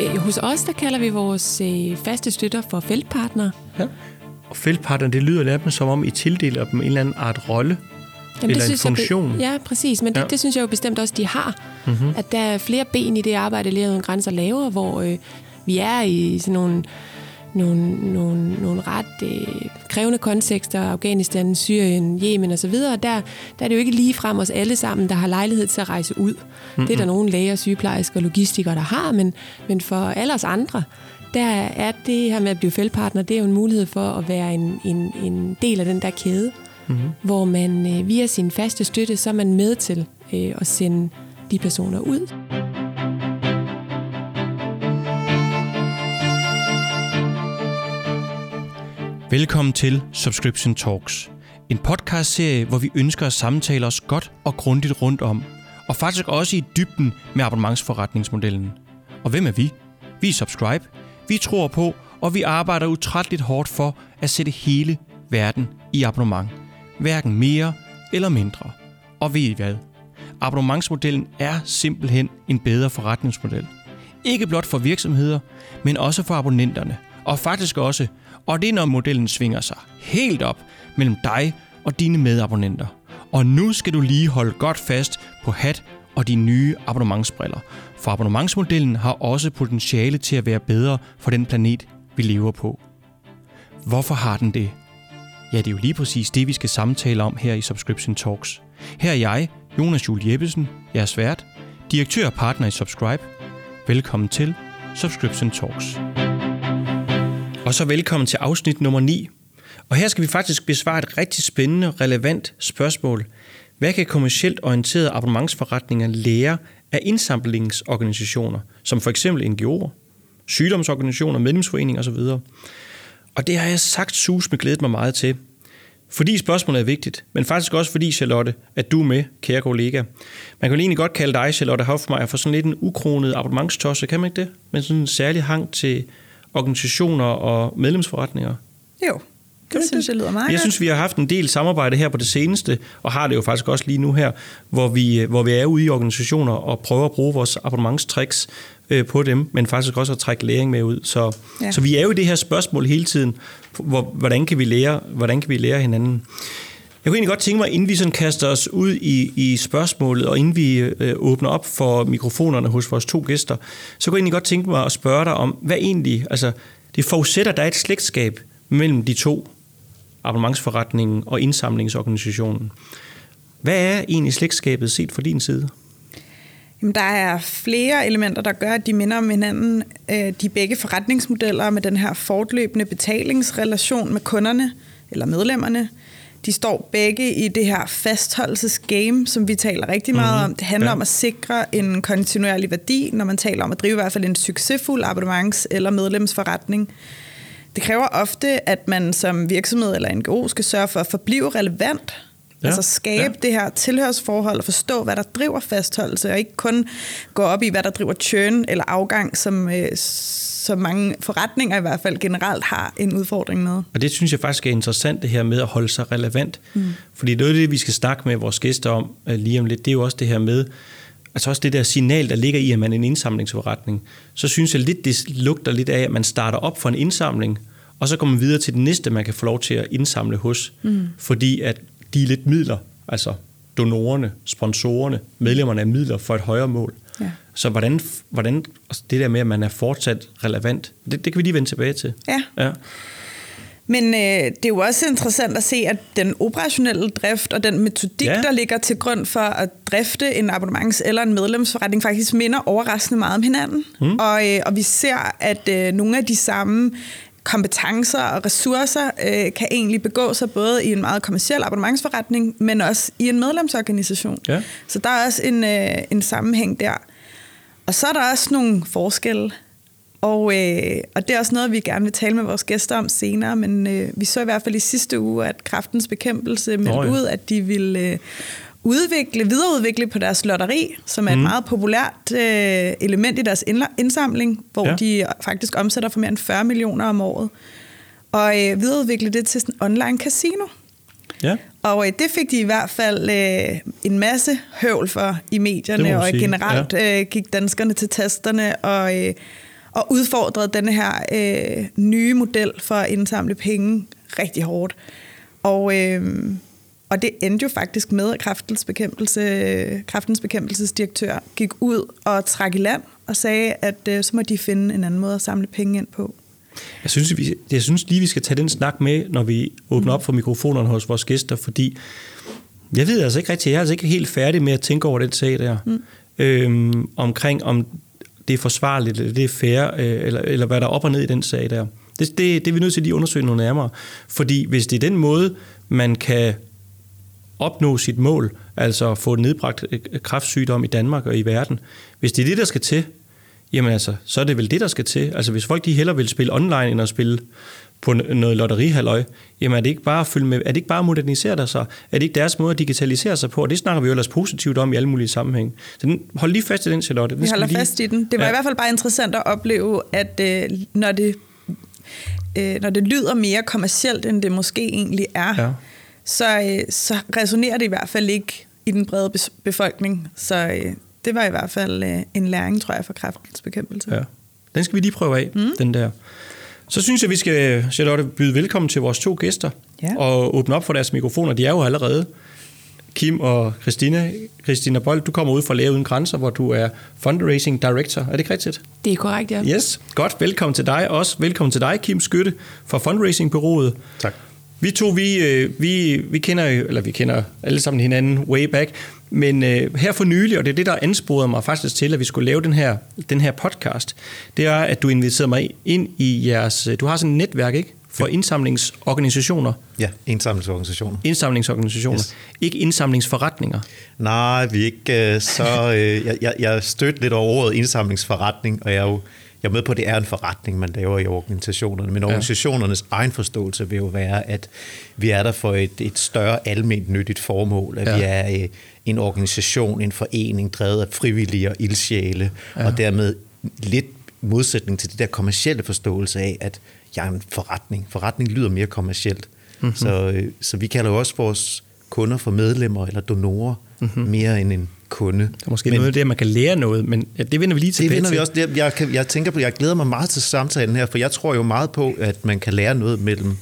Øh, hos os, der kalder vi vores øh, faste støtter for feltpartnere. Ja. Og feltpartnerne, det lyder lidt som om, I tildeler dem en eller anden art rolle. Jamen, Eller en synes jeg funktion. ja, præcis. Men det, Ja. det synes jeg jo bestemt også, de har. Mhm. Mm-hmm. At der er flere ben i det arbejde, Læger Uden Grænser laver, hvor øh, vi er i sådan nogle, nogle, nogle, nogle ret øh, krævende kontekster, Afghanistan, Syrien, Yemen osv., der, der er det jo ikke lige frem os alle sammen, der har lejlighed til at rejse ud. Mm-hmm. Det er der nogle læger, sygeplejersker og logistikere, der har, men, men for alle os andre, der er det her med at blive feltpartner, det er jo en mulighed for at være en, en, en del af den der kæde, mm-hmm. hvor man øh, via sin faste støtte, så er man med til øh, at sende de personer ud. Velkommen til Subscription Talks. En podcastserie, hvor vi ønsker at samtale os godt og grundigt rundt om, og faktisk også i dybden med abonnementsforretningsmodellen. Og hvem er vi? Vi er Subscribe. Vi tror på, og vi arbejder utrætteligt hårdt for at sætte hele verden i abonnement. Hverken mere eller mindre. Og ved I hvad? Abonnementsmodellen er simpelthen en bedre forretningsmodel. Ikke blot for virksomheder, men også for abonnenterne. Og faktisk også, og det er når modellen svinger sig helt op mellem dig og dine medabonnenter. Og nu skal du lige holde godt fast på hat og de nye abonnementsbriller. For abonnementsmodellen har også potentiale til at være bedre for den planet, vi lever på. Hvorfor har den det? Ja, det er jo lige præcis det, vi skal samtale om her i Subscription Talks. Her er jeg, Jonas Jul Jeppesen, jeres vært, direktør og partner i Subscribe. Velkommen til Subscription Talks. Og så velkommen til afsnit nummer 9. Og her skal vi faktisk besvare et rigtig spændende og relevant spørgsmål. Hvad kan kommercielt orienterede abonnementsforretninger lære af indsamlingsorganisationer, som for eksempel NGO'er, sygdomsorganisationer, medlemsforeninger osv.? Og det har jeg sagt sus med glædet mig meget til. Fordi spørgsmålet er vigtigt, men faktisk også fordi, Charlotte, at du er med, kære kollega. Man kan jo egentlig godt kalde dig, Charlotte Hoffmeier, for sådan lidt en ukronet abonnementstosse, kan man ikke det? Men sådan en særlig hang til organisationer og medlemsforretninger. Jo, det ikke synes jeg lyder meget Jeg synes, vi har haft en del samarbejde her på det seneste, og har det jo faktisk også lige nu her, hvor vi, hvor vi er ude i organisationer og prøver at bruge vores abonnementstricks øh, på dem, men faktisk også at trække læring med ud. Så. Ja. så vi er jo i det her spørgsmål hele tiden, hvor, hvordan, kan vi lære, hvordan kan vi lære hinanden? Jeg kunne egentlig godt tænke mig, inden vi sådan kaster os ud i, i spørgsmålet, og inden vi øh, åbner op for mikrofonerne hos vores to gæster, så kunne jeg egentlig godt tænke mig at spørge dig om, hvad egentlig, altså det forudsætter, at der er et slægtskab mellem de to, abonnementsforretningen og indsamlingsorganisationen. Hvad er egentlig slægtskabet set fra din side? Jamen, der er flere elementer, der gør, at de minder om hinanden. Øh, de begge forretningsmodeller med den her fortløbende betalingsrelation med kunderne eller medlemmerne. De står begge i det her fastholdelsesgame, som vi taler rigtig meget Mhm. om. Det handler ja. om at sikre en kontinuerlig værdi, når man taler om at drive i hvert fald en succesfuld abonnements- eller medlemsforretning. Det kræver ofte, at man som virksomhed eller NGO skal sørge for at forblive relevant. Ja. Altså skabe ja. ja. det her tilhørsforhold og forstå, hvad der driver fastholdelse, og ikke kun gå op i, hvad der driver churn eller afgang, som, øh, som mange forretninger i hvert fald generelt har en udfordring med. Og det synes jeg faktisk er interessant, det her med at holde sig relevant. Mm. Fordi noget af det, vi skal snakke med vores gæster om øh, lige om lidt, det er jo også det her med, altså også det der signal, der ligger i, at man er en indsamlingsforretning. Så synes jeg lidt, det lugter lidt af, at man starter op for en indsamling, og så går man videre til det næste, man kan få lov til at indsamle hos. Mm. Fordi at de er lidt midler, altså donorerne, sponsorerne, medlemmerne er midler for et højere mål. Ja. Så hvordan, hvordan altså det der med, at man er fortsat relevant, det, det kan vi lige vende tilbage til. Ja. ja. Men øh, det er jo også interessant at se, at den operationelle drift og den metodik, Ja. ja. der ligger til grund for at drifte en abonnements- eller en medlemsforretning, faktisk minder overraskende meget om hinanden. Mm. Og, øh, og vi ser, at øh, nogle af de samme kompetencer og ressourcer øh, kan egentlig begå sig både i en meget kommersiel abonnementsforretning, men også i en medlemsorganisation. Ja. Så der er også en, øh, en sammenhæng der. Og så er der også nogle forskelle. Og, øh, og det er også noget, vi gerne vil tale med vores gæster om senere, men øh, vi så i hvert fald i sidste uge, at Kraftens Bekæmpelse meldte ja. ud, at de vil øh, udvikle, videreudvikle på deres lotteri, som er et Mhm. meget populært øh, element i deres indsamling, hvor Ja. ja. de faktisk omsætter for mere end 40 millioner om året. Og øh, videreudvikle det til sådan en online casino. Ja. Og øh, det fik de i hvert fald øh, en masse høvl for i medierne, og sige, generelt øh, gik danskerne til tasterne, og, øh, og udfordrede den her øh, nye model for at indsamle penge rigtig hårdt. Og, øh, og det endte jo faktisk med, at kraftens, bekæmpelse, kraftens bekæmpelsesdirektør gik ud og trak i land og sagde, at øh, så må de finde en anden måde at samle penge ind på. Jeg synes, vi, jeg synes lige, vi skal tage den snak med, når vi åbner op for mikrofonerne hos vores gæster, fordi jeg ved altså ikke rigtigt, jeg er altså ikke helt færdig med at tænke over den sag der, mm. øhm, omkring om det er forsvarligt, eller det er fair, øh, eller, eller hvad der er op og ned i den sag der. Det, det, det er vi nødt til at lige undersøge noget nærmere. Fordi hvis det er den måde, man kan opnå sit mål, altså at få nedbragt øh, kræftsygdom i Danmark og i verden, hvis det er det, der skal til, jamen altså, så er det vel det, der skal til. Altså hvis folk de hellere vil spille online, end at spille på noget lotterihalløj, jamen er det ikke bare at følge med, er det ikke bare at modernisere der sig? Er det ikke deres måde at digitalisere sig på? Og det snakker vi jo ellers positivt om i alle mulige sammenhæng. Så den, hold lige fast i den, Charlotte. Den vi holder lige... fast i den. Det var ja. i hvert fald bare interessant at opleve, at øh, når, det, øh, når det lyder mere kommercielt, end det måske egentlig er, ja. Så, øh, så resonerer det i hvert fald ikke i den brede befolkning. Så øh, det var i hvert fald øh, en læring, tror jeg, for kræftens bekæmpelse. Ja. Den skal vi lige prøve af, mm. den der. Så synes jeg, vi skal, Charlotte, byde velkommen til vores to gæster ja. og åbne op for deres mikrofoner. De er jo allerede. Kim og Christina. Christina Bold, du kommer ud fra Læge Uden Grænser, hvor du er Fundraising Director. Er det ikke rigtigt? Det er korrekt, ja. Yes, godt. Velkommen til dig også. Velkommen til dig, Kim Skytte fra Fundraising Bureauet. Tak. Vi to, vi, øh, vi, vi kender eller vi kender alle sammen hinanden way back, men øh, her for nylig, og det er det, der ansporede mig faktisk til, at vi skulle lave den her, den her podcast, det er, at du inviterede mig ind i jeres... Du har sådan et netværk, ikke? For indsamlingsorganisationer. Ja, indsamlingsorganisationer. Indsamlingsorganisationer. Yes. Ikke indsamlingsforretninger. Nej, vi er ikke øh, så... Øh, jeg, jeg, jeg stødte lidt over ordet indsamlingsforretning, og jeg er jo jeg er med på, at det er en forretning, man laver i organisationerne, men organisationernes ja. egen forståelse vil jo være, at vi er der for et, et større almindeligt nyttigt formål, at ja. vi er øh, en organisation, en forening, drevet af frivillige og ildsjæle, ja. og dermed lidt modsætning til det der kommercielle forståelse af, at jeg er en forretning. Forretning lyder mere kommercielt. Mm-hmm. Så, øh, så vi kalder jo også vores kunder for medlemmer eller donorer, mm-hmm. mere end en kunde. Der er måske men, noget af det, at man kan lære noget, men ja, det vender vi lige tilbage det vender til. Vi også. Jeg, jeg, kan, jeg tænker på, jeg glæder mig meget til samtalen her, for jeg tror jo meget på, at man kan lære noget mellem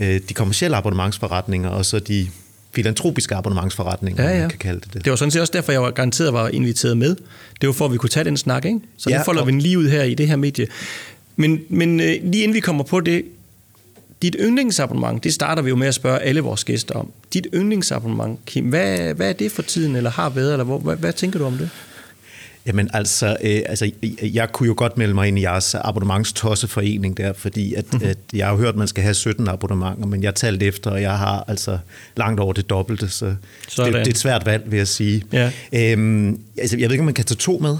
øh, de kommercielle abonnementsforretninger og så de filantropiske abonnementsforretninger, ja, ja. man kan kalde det det. Det var sådan set også derfor, jeg var garanteret var inviteret med. Det var for, at vi kunne tage den snak, ikke? Så ja, det folder og... vi lige ud her i det her medie. Men, men øh, lige inden vi kommer på det, dit yndlingsabonnement, det starter vi jo med at spørge alle vores gæster om. Dit yndlingsabonnement, Kim, hvad, hvad er det for tiden, eller har været, eller hvor, hvad, hvad tænker du om det? Jamen altså, øh, altså, jeg kunne jo godt melde mig ind i jeres abonnementstosseforening der, fordi at, mm-hmm. at jeg har hørt, at man skal have 17 abonnementer, men jeg talte efter, og jeg har altså langt over det dobbelte, så det, det er et svært valg, vil jeg sige. Ja. Øhm, altså, jeg ved ikke, om man kan tage to med.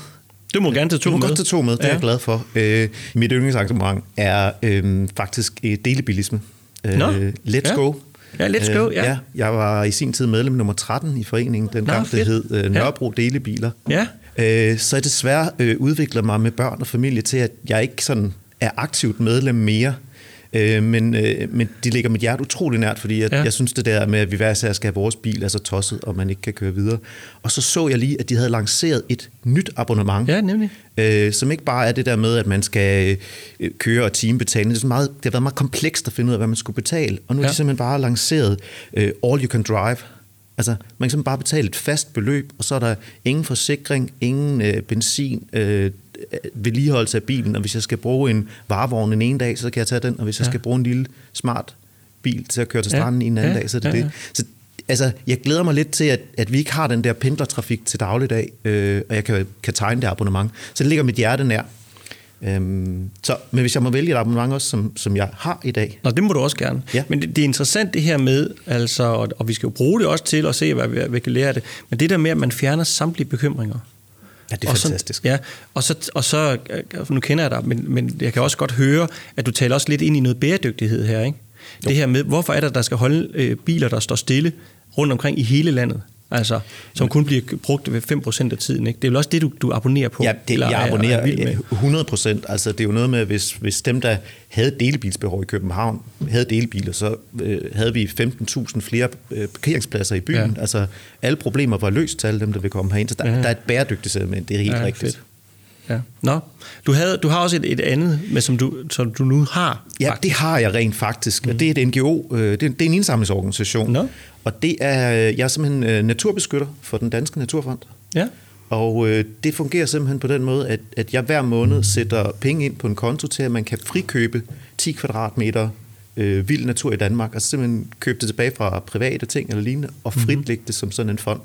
Du må gerne tage to du må med. godt tage to med, det ja. er jeg glad for. Øh, mit yndlingsarrangement er øh, faktisk delebilisme. Øh, Nå. Let's ja. go. Ja, let's go, ja. ja. Jeg var i sin tid medlem nummer 13 i foreningen, den gang det hed øh, Nørrebro ja. Delebiler. Ja. Øh, så jeg desværre øh, udvikler mig med børn og familie til, at jeg ikke sådan er aktivt medlem mere. Øh, men, øh, men de ligger mit hjerte utrolig nært, fordi jeg, ja. jeg synes det der med, at vi hver især skal have vores bil, er så tosset, og man ikke kan køre videre. Og så så jeg lige, at de havde lanceret et nyt abonnement, ja, nemlig. Øh, som ikke bare er det der med, at man skal øh, køre og timebetale. Det, er meget, det har været meget komplekst at finde ud af, hvad man skulle betale. Og nu ja. er de simpelthen bare lanceret øh, All You Can Drive. Altså, man kan simpelthen bare betale et fast beløb, og så er der ingen forsikring, ingen øh, benzin, øh, vedligeholdelse af bilen, og hvis jeg skal bruge en varevogn en ene dag, så kan jeg tage den, og hvis jeg skal bruge en lille smart bil til at køre til stranden ja. en anden ja. dag, så er det ja, ja. det. Så altså, jeg glæder mig lidt til, at, at vi ikke har den der pendlertrafik til dagligdag, øh, og jeg kan, kan tegne det abonnement. Så det ligger mit hjerte nær. Øhm, så, men hvis jeg må vælge et abonnement også, som, som jeg har i dag. Nå, det må du også gerne. Ja. Men det, det er interessant det her med, altså, og, og vi skal jo bruge det også til at se, hvad vi, vi kan lære af det, men det der med, at man fjerner samtlige bekymringer. Ja, det er og fantastisk. Så, ja, og så, og så, nu kender jeg dig, men, men jeg kan også godt høre, at du taler også lidt ind i noget bæredygtighed her, ikke? Jo. Det her med, hvorfor er der, der skal holde øh, biler, der står stille rundt omkring i hele landet? Altså, som kun bliver brugt ved 5% af tiden. Ikke? Det er vel også det, du, du abonnerer på? Ja, det, eller jeg abonnerer er, er 100%. Altså, det er jo noget med, hvis, hvis dem, der havde delebilsbehov i København, havde delebiler, så øh, havde vi 15.000 flere øh, parkeringspladser i byen. Ja. Altså, alle problemer var løst til alle dem, der vil komme herind. Så der, ja. der er et bæredygtigt element, det er helt ja, rigtigt. Fedt. Ja. Nå, du, havde, du har også et, et andet, med, som, du, som du nu har. Ja, faktisk. det har jeg rent faktisk. Mm. Det er et NGO, øh, det er, det er en indsamlingsorganisation. Nå. Og det er, jeg er simpelthen øh, naturbeskytter for den danske naturfond. Ja. Og øh, det fungerer simpelthen på den måde, at, at jeg hver måned sætter penge ind på en konto til, at man kan frikøbe 10 kvadratmeter øh, vild natur i Danmark. Altså simpelthen købe det tilbage fra private ting eller lignende, og frit mm-hmm. det som sådan en fond.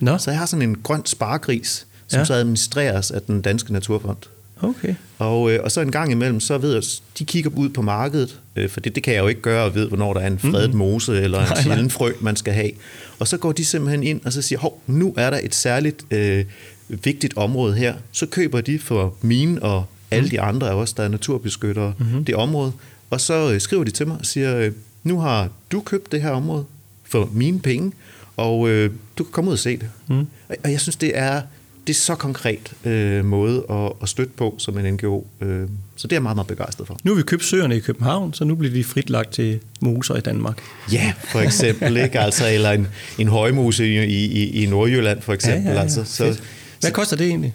Nå. Så jeg har sådan en grøn sparegris, som ja. så administreres af den danske naturfond. Okay. Og, øh, og så en gang imellem, så ved jeg, de kigger ud på markedet, øh, for det, det kan jeg jo ikke gøre, og ved, hvornår der er en fredet mm-hmm. mose eller en sjælden frø, man skal have. Og så går de simpelthen ind og så siger, hov, nu er der et særligt øh, vigtigt område her. Så køber de for mine og alle de andre af os, der er naturbeskyttere, mm-hmm. det område. Og så øh, skriver de til mig og siger, øh, nu har du købt det her område for mine penge, og øh, du kan komme ud og se det. Mm. Og jeg synes, det er det er så konkret øh, måde at, at støtte på som en NGO. Øh, så det er jeg meget, meget begejstret for. Nu har vi købt søerne i København, så nu bliver de frit lagt til moser i Danmark. Ja, for eksempel. ikke? Altså, eller en, en højmose i, i, i Nordjylland, for eksempel. Ja, ja, ja. Altså, så, Hvad koster det egentlig?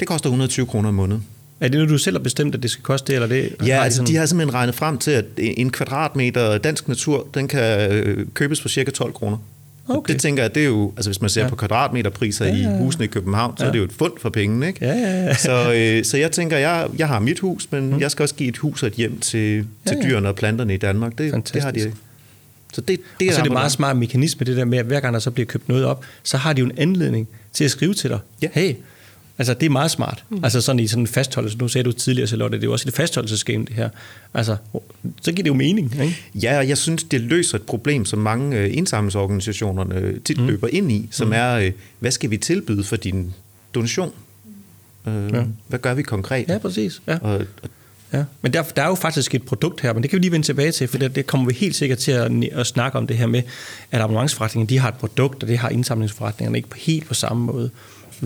Det koster 120 kroner om måneden. Er det noget, du selv har bestemt, at det skal koste det? Eller det ja, altså, sådan... de har simpelthen regnet frem til, at en kvadratmeter dansk natur, den kan øh, købes for cirka 12 kroner. Okay. Det tænker jeg, det er jo, altså hvis man ser ja. på kvadratmeterpriser ja, ja, ja. i husene i København, så ja. er det jo et fund for pengene, ikke? Ja, ja, ja. Så, øh, så jeg tænker, jeg, jeg har mit hus, men mm. jeg skal også give et hus og et hjem til, til ja, ja. dyrene og planterne i Danmark. Det, det har de så det, det og så er det meget smart mekanisme, det der med, at hver gang der så bliver købt noget op, så har de jo en anledning til at skrive til dig. Ja. Hey, Altså, det er meget smart. Mm. Altså sådan i sådan en fastholdelse. Nu sagde du tidligere, Charlotte, det er jo også et fastholdelsesgame, det her. Altså, så giver det jo mening, ikke? Ja, og jeg synes, det løser et problem, som mange øh, indsamlingsorganisationerne tit mm. løber ind i, som mm. er, øh, hvad skal vi tilbyde for din donation? Øh, ja. Hvad gør vi konkret? Ja, præcis. Ja. Og, og Ja. Men der, der er jo faktisk et produkt her, men det kan vi lige vende tilbage til, for det, det kommer vi helt sikkert til at, at snakke om det her med, at abonnementsforretningen de har et produkt, og det har indsamlingsforretningerne ikke på helt på samme måde.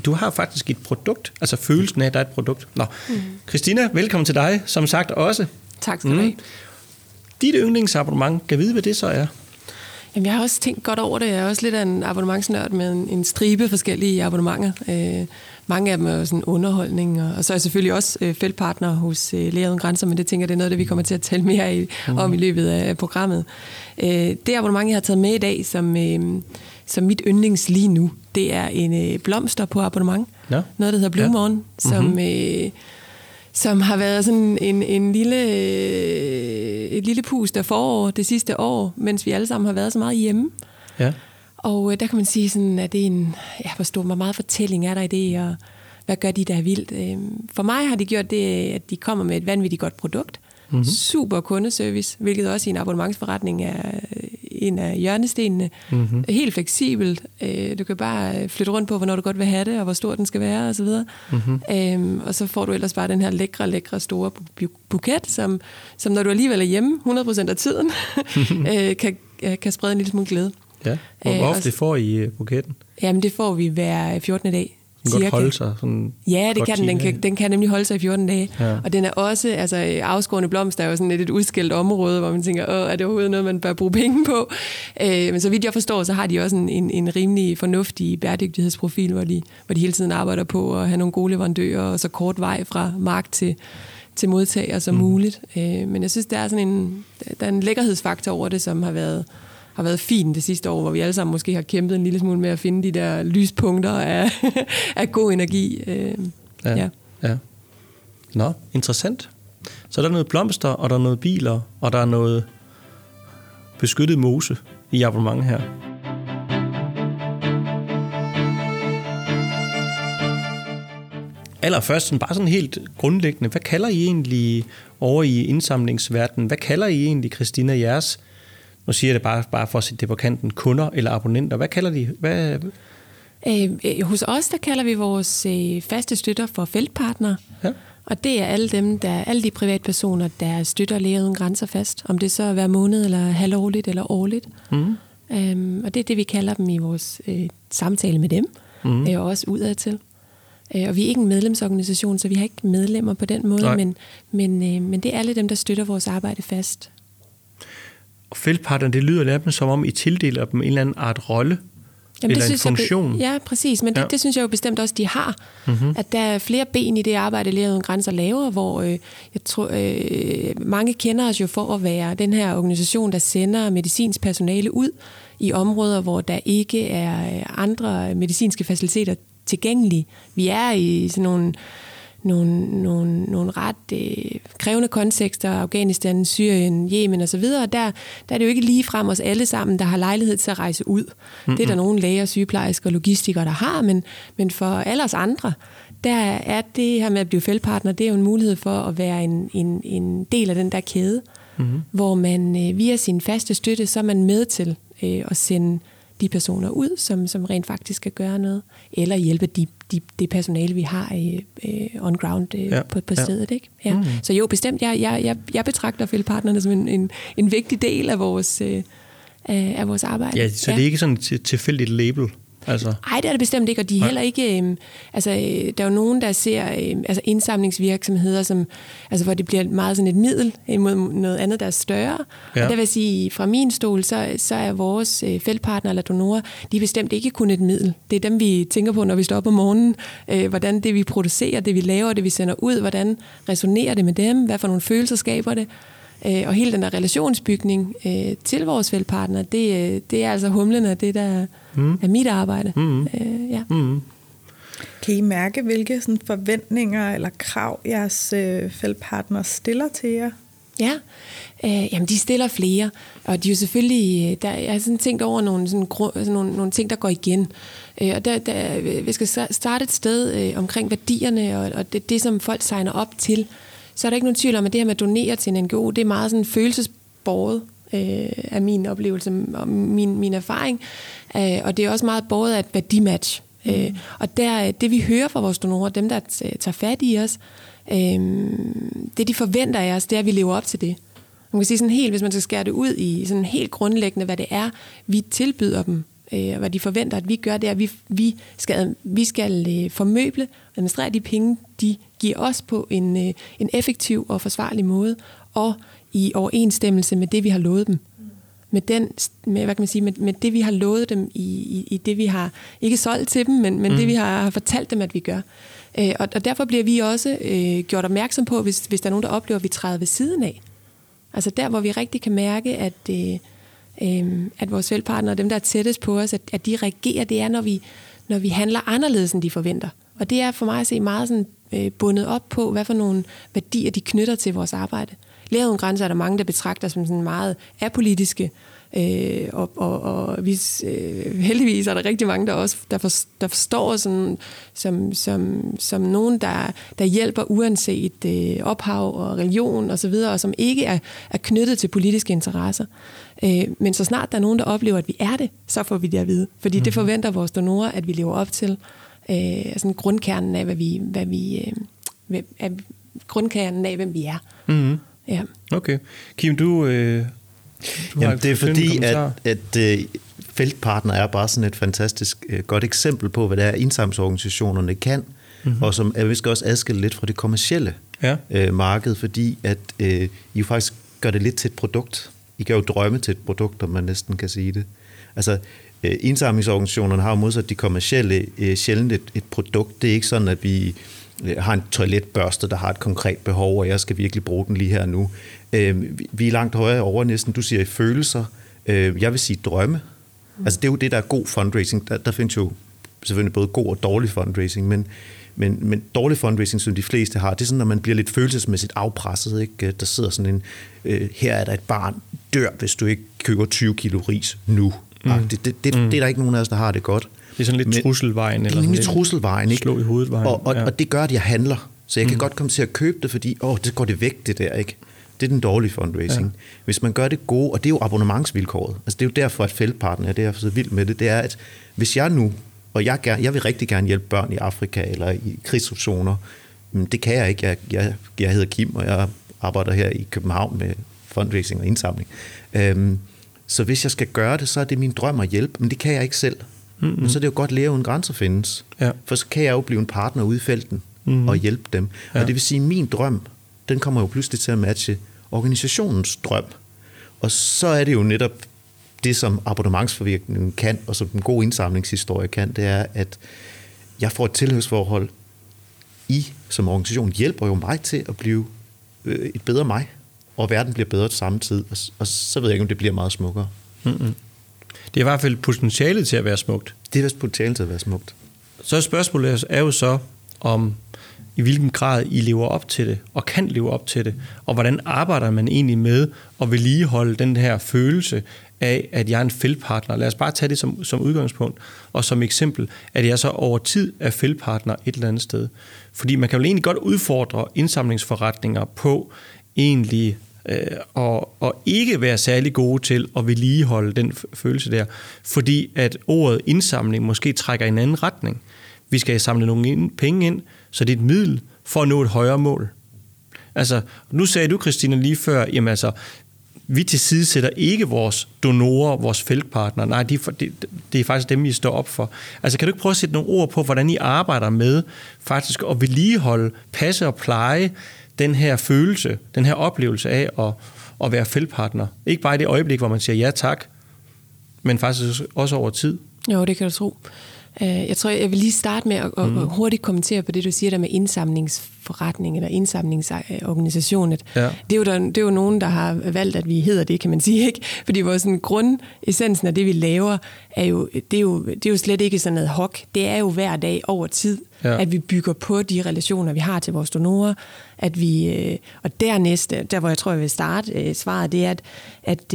Du har faktisk et produkt, altså følelsen af, at der er et produkt. Nå, mm. Christina, velkommen til dig, som sagt også. Tak skal du mm. have. Dit yndlingsabonnement, kan vide, hvad det så er? Jamen, jeg har også tænkt godt over det. Jeg er også lidt af en abonnementsnørd med en, en stribe forskellige abonnementer. Øh, mange af dem er sådan underholdning, og, og så er jeg selvfølgelig også øh, feltpartner hos øh, Læger Uden Grænser, men det tænker jeg, det er noget, det vi kommer til at tale mere i, mm. om i løbet af programmet. Øh, det abonnement, jeg har taget med i dag, som, øh, som mit yndlings lige nu, det er en øh, blomster på abonnement. Ja. Noget, der hedder Blue ja. Morgen, som... Mm-hmm. Øh, som har været sådan en, en lille, øh, et lille pust af forår det sidste år, mens vi alle sammen har været så meget hjemme. Ja. Og øh, der kan man sige, sådan, at det er en, ja, hvor stor, hvor meget fortælling er der i det, og hvad gør de, der er vildt. Øh, for mig har de gjort det, at de kommer med et vanvittigt godt produkt. Mm-hmm. Super kundeservice, hvilket også i en abonnementsforretning er en af hjørnestenene. Mm-hmm. Helt fleksibelt. Øh, du kan bare flytte rundt på, hvornår du godt vil have det, og hvor stor den skal være, osv. Mm-hmm. Øhm, og så får du ellers bare den her lækre, lækre, store buket, som, som når du alligevel er hjemme 100% af tiden, øh, kan, kan sprede en lille smule glæde. Ja. Hvor, hvor ofte får I øh, buketten? Jamen, det får vi hver 14. dag. Den kan godt holde sig sådan Ja, det kan den. Den kan, den kan nemlig holde sig i 14 dage. Ja. Og den er også, altså afskårende blomster er jo sådan et, et udskilt område, hvor man tænker, Åh, er det overhovedet noget, man bør bruge penge på? Øh, men så vidt jeg forstår, så har de også en, en, en rimelig fornuftig bæredygtighedsprofil, hvor de, hvor de hele tiden arbejder på at have nogle gode leverandører, og så kort vej fra mark til, til modtager som mm. muligt. Øh, men jeg synes, der er sådan en, der er en lækkerhedsfaktor over det, som har været har været fin det sidste år, hvor vi alle sammen måske har kæmpet en lille smule med at finde de der lyspunkter af, af god energi. Øh, ja, ja. ja. Nå, interessant. Så der er noget blomster, og der er noget biler, og der er noget beskyttet mose i abonnement her. Allerførst, sådan, bare sådan helt grundlæggende, hvad kalder I egentlig over i indsamlingsverdenen? Hvad kalder I egentlig, Christina, jeres nu siger jeg det bare, bare for at sætte det på kanten, kunder eller abonnenter. Hvad kalder de? Hvad... Øh, øh, hos os, der kalder vi vores øh, faste støtter for feltpartnere. Ja. Og det er alle dem, der alle de privatpersoner, der støtter Læger Uden Grænser fast. Om det så er hver måned, eller halvårligt, eller årligt. Mm. Øhm, og det er det, vi kalder dem i vores øh, samtale med dem. Mm. Øh, og også udadtil. Øh, og vi er ikke en medlemsorganisation, så vi har ikke medlemmer på den måde. Men, men, øh, men det er alle dem, der støtter vores arbejde fast. Feltpartnerne, det lyder lidt som om, I tildeler dem en eller anden art rolle. Jamen, eller det en synes jeg funktion. ja, præcis. Men det, Ja. det synes jeg jo bestemt også, de har. Mm-hmm. At der er flere ben i det arbejde, Læger Uden Grænser laver, hvor øh, jeg tror, øh, mange kender os jo for at være den her organisation, der sender medicinsk personale ud i områder, hvor der ikke er andre medicinske faciliteter tilgængelige. Vi er i sådan nogle nogle, nogle, nogle ret øh, krævende kontekster, Afghanistan, Syrien, Yemen osv., og der, der er det jo ikke lige frem os alle sammen, der har lejlighed til at rejse ud. Mm-hmm. Det er der nogle læger, sygeplejersker og logistikere, der har, men, men for alle os andre, der er det her med at blive feltpartner, det er jo en mulighed for at være en, en, en del af den der kæde, mm-hmm. hvor man øh, via sin faste støtte, så er man med til øh, at sende de personer ud, som, som rent faktisk skal gøre noget, eller hjælpe de, de, det personale, vi har øh, øh, on ground øh, Ja, ja, på, på ja. stedet. Ikke? Ja. Mm. Så jo, bestemt, jeg, jeg, jeg, jeg betragter feltpartnerne som en, en, en vigtig del af vores, øh, af, vores arbejde. Ja, så det er ikke sådan et tilfældigt label. Altså, Nej, det er det bestemt ikke, og de er heller ikke... Øh, altså, øh, der er jo nogen, der ser øh, altså indsamlingsvirksomheder, som, altså, hvor det bliver meget sådan et middel imod noget andet, der er større. Ja. Og der vil jeg sige, fra min stol, så, så er vores øh, feltpartnere eller donorer, de er bestemt ikke kun et middel. Det er dem, vi tænker på, når vi står op om morgenen. Øh, hvordan det, vi producerer, det vi laver, det vi sender ud, hvordan resonerer det med dem, hvad for nogle følelser skaber det. Øh, og hele den der relationsbygning øh, til vores feltpartner, det, øh, det er altså humlen af det, der mm. er mit arbejde. Mm. Øh, ja. mm, Kan I mærke, hvilke sådan, forventninger eller krav jeres øh, feltpartner stiller til jer? Ja, øh, jamen de stiller flere, og de er jo selvfølgelig, øh, der, jeg har sådan tænkt over nogle, sådan, grund, altså nogle, nogle ting, der går igen. Øh, og der, der, vi skal starte et sted øh, omkring værdierne, og, og det, det, som folk signer op til. Så er der ikke nogen tvivl om, at det her med at donere til en NGO, det er meget sådan følelsesborget øh, af min oplevelse og min, min erfaring. Øh, og det er også meget båret af et værdimatch. Mm. Øh, og der, det vi hører fra vores donorer, dem der tager fat i os, øh, det de forventer af os, det er, at vi lever op til det. Man kan sige sådan helt, hvis man skal skære det ud i sådan helt grundlæggende, hvad det er, vi tilbyder dem, øh, og hvad de forventer, at vi gør, det er, at vi, vi skal, vi skal øh, formøble og administrere de penge, de giver os på en, øh, en effektiv og forsvarlig måde, og i overensstemmelse med det, vi har lovet dem. Med, den, med, hvad kan man sige, med, med det, vi har lovet dem i, i, i det, vi har ikke solgt til dem, men, men mm. det, vi har, har fortalt dem, at vi gør. Øh, og, og derfor bliver vi også øh, gjort opmærksom på, hvis, hvis der er nogen, der oplever, at vi træder ved siden af. Altså der, hvor vi rigtig kan mærke, at, øh, øh, at vores feltpartnere, dem der er tættest på os, at, at de reagerer, det er, når vi, når vi handler anderledes, end de forventer. Og det er for mig at se meget sådan, øh, bundet op på, hvad for nogle værdier de knytter til vores arbejde. Læger uden grænser er der mange, der betragter som sådan meget apolitiske, øh, og, og, og vi, øh, heldigvis er der rigtig mange, der også der, for, der forstår sådan, som, som, som nogen, der, der hjælper uanset øh, ophav og religion osv., og, så videre, og som ikke er, er knyttet til politiske interesser. Øh, men så snart der er nogen, der oplever, at vi er det, så får vi det at vide. Fordi mm. det forventer vores donorer, at vi lever op til øh, sådan grundkernen af, hvad vi, hvad vi øh, hvad, af, grundkernen af, hvem vi er. mm-hmm. Ja. Okay. Kim, du... Øh, Jamen, det er fordi, at, at uh, feltpartner er bare sådan et fantastisk uh, godt eksempel på, hvad det er, indsamlingsorganisationerne kan, mm-hmm. og som er vist også adskilt lidt fra det kommercielle Ja. uh, marked, fordi at uh, I jo faktisk gør det lidt til et produkt. I gør jo drømme til et produkt, om man næsten kan sige det. Altså, uh, indsamlingsorganisationerne har jo modsat de kommercielle uh, sjældent et, et produkt. Det er ikke sådan, at vi øh, har en toiletbørste, der har et konkret behov, og jeg skal virkelig bruge den lige her nu. Øh, vi- er langt højere over næsten, du siger i følelser. Øh, jeg vil sige drømme. Altså det er jo det, der er god fundraising. Der, der findes jo selvfølgelig både god og dårlig fundraising, men, men, men dårlig fundraising, som de fleste har, det er sådan, når man bliver lidt følelsesmæssigt afpresset. Ikke? Der sidder sådan en, øh, her er der et barn, dør, hvis du ikke køber 20 kilo ris nu. Mm. Det, det, det, mm. det er der ikke nogen af os, der har det godt. Det er sådan lidt Men- trusselvejen. Det er eller sådan lidt trusselvejen, ikke? Slå i hovedet vejen. Og, og, ja. og det gør, at jeg handler. Så jeg kan mm. godt komme til at købe det, fordi åh, det går det væk, det der, ikke? Det er den dårlige fundraising. Ja. Hvis man gør det gode, og det er jo abonnementsvilkåret. Altså, det er jo derfor, at feltpartner er det, jeg er så vild med det, det er, at hvis jeg nu, og jeg, gerne, jeg vil rigtig gerne hjælpe børn i Afrika eller i krigszoner, det kan jeg ikke. Jeg, jeg, jeg hedder Kim, og jeg arbejder her i København med fundraising og indsamling. Øhm, så hvis jeg skal gøre det, så er det min drøm at hjælpe, men det kan jeg ikke selv. Mm-hmm. Men så er det jo godt, at læge uden grænser findes. Ja. For så kan jeg jo blive en partner ude i felten Mhm. mm. og hjælpe dem. Ja. Og det vil sige, at min drøm, den kommer jo pludselig til at matche organisationens drøm. Og så er det jo netop det, som abonnementsforvirkningen kan, og som den gode indsamlingshistorie kan, det er, at jeg får et tilhørsforhold. I som organisation hjælper jo mig til at blive øh, et bedre mig, og verden bliver bedre samtidig, og, og så ved jeg ikke, om det bliver meget smukkere. Mm-hmm. Det er i hvert fald potentialet til at være smukt. Det er vist potentialet til at være smukt. Så spørgsmålet er jo så, om i hvilken grad I lever op til det, og kan leve op til det, og hvordan arbejder man egentlig med at vedligeholde den her følelse af, at jeg er en feltpartner. Lad os bare tage det som, som udgangspunkt, og som eksempel, at jeg så over tid er feltpartner et eller andet sted. Fordi man kan jo egentlig godt udfordre indsamlingsforretninger på egentlig øh, og, og ikke være særlig gode til at vedligeholde den følelse der, fordi at ordet indsamling måske trækker i en anden retning. Vi skal samle nogle ind, penge ind, så det er et middel for at nå et højere mål. Altså, nu sagde du, Christina, lige før, jamen altså, vi tilsidesætter ikke vores donorer, vores feltpartnere. Nej, de, det, det er faktisk dem, vi står op for. Altså, kan du ikke prøve at sætte nogle ord på, hvordan I arbejder med faktisk at vedligeholde, passe og pleje den her følelse, den her oplevelse af at, at være feltpartner? Ikke bare i det øjeblik, hvor man siger ja tak, men faktisk også over tid. Jo, det kan du tro. Øh, jeg tror, jeg vil lige starte med at, mm. hurtigt kommentere på det, du siger der med indsamlingsforretning eller indsamlingsorganisation. Ja. Det, er jo der, det er jo nogen, der har valgt, at vi hedder det, kan man sige. ikke? Fordi vores sådan, grundessensen af det, vi laver, er jo, det, er jo, det er jo slet ikke sådan noget hok. Det er jo hver dag over tid, ja. at vi bygger på de relationer, vi har til vores donorer. At vi, øh, og dernæste, der hvor jeg tror, jeg vil starte øh, svaret, det er, at, at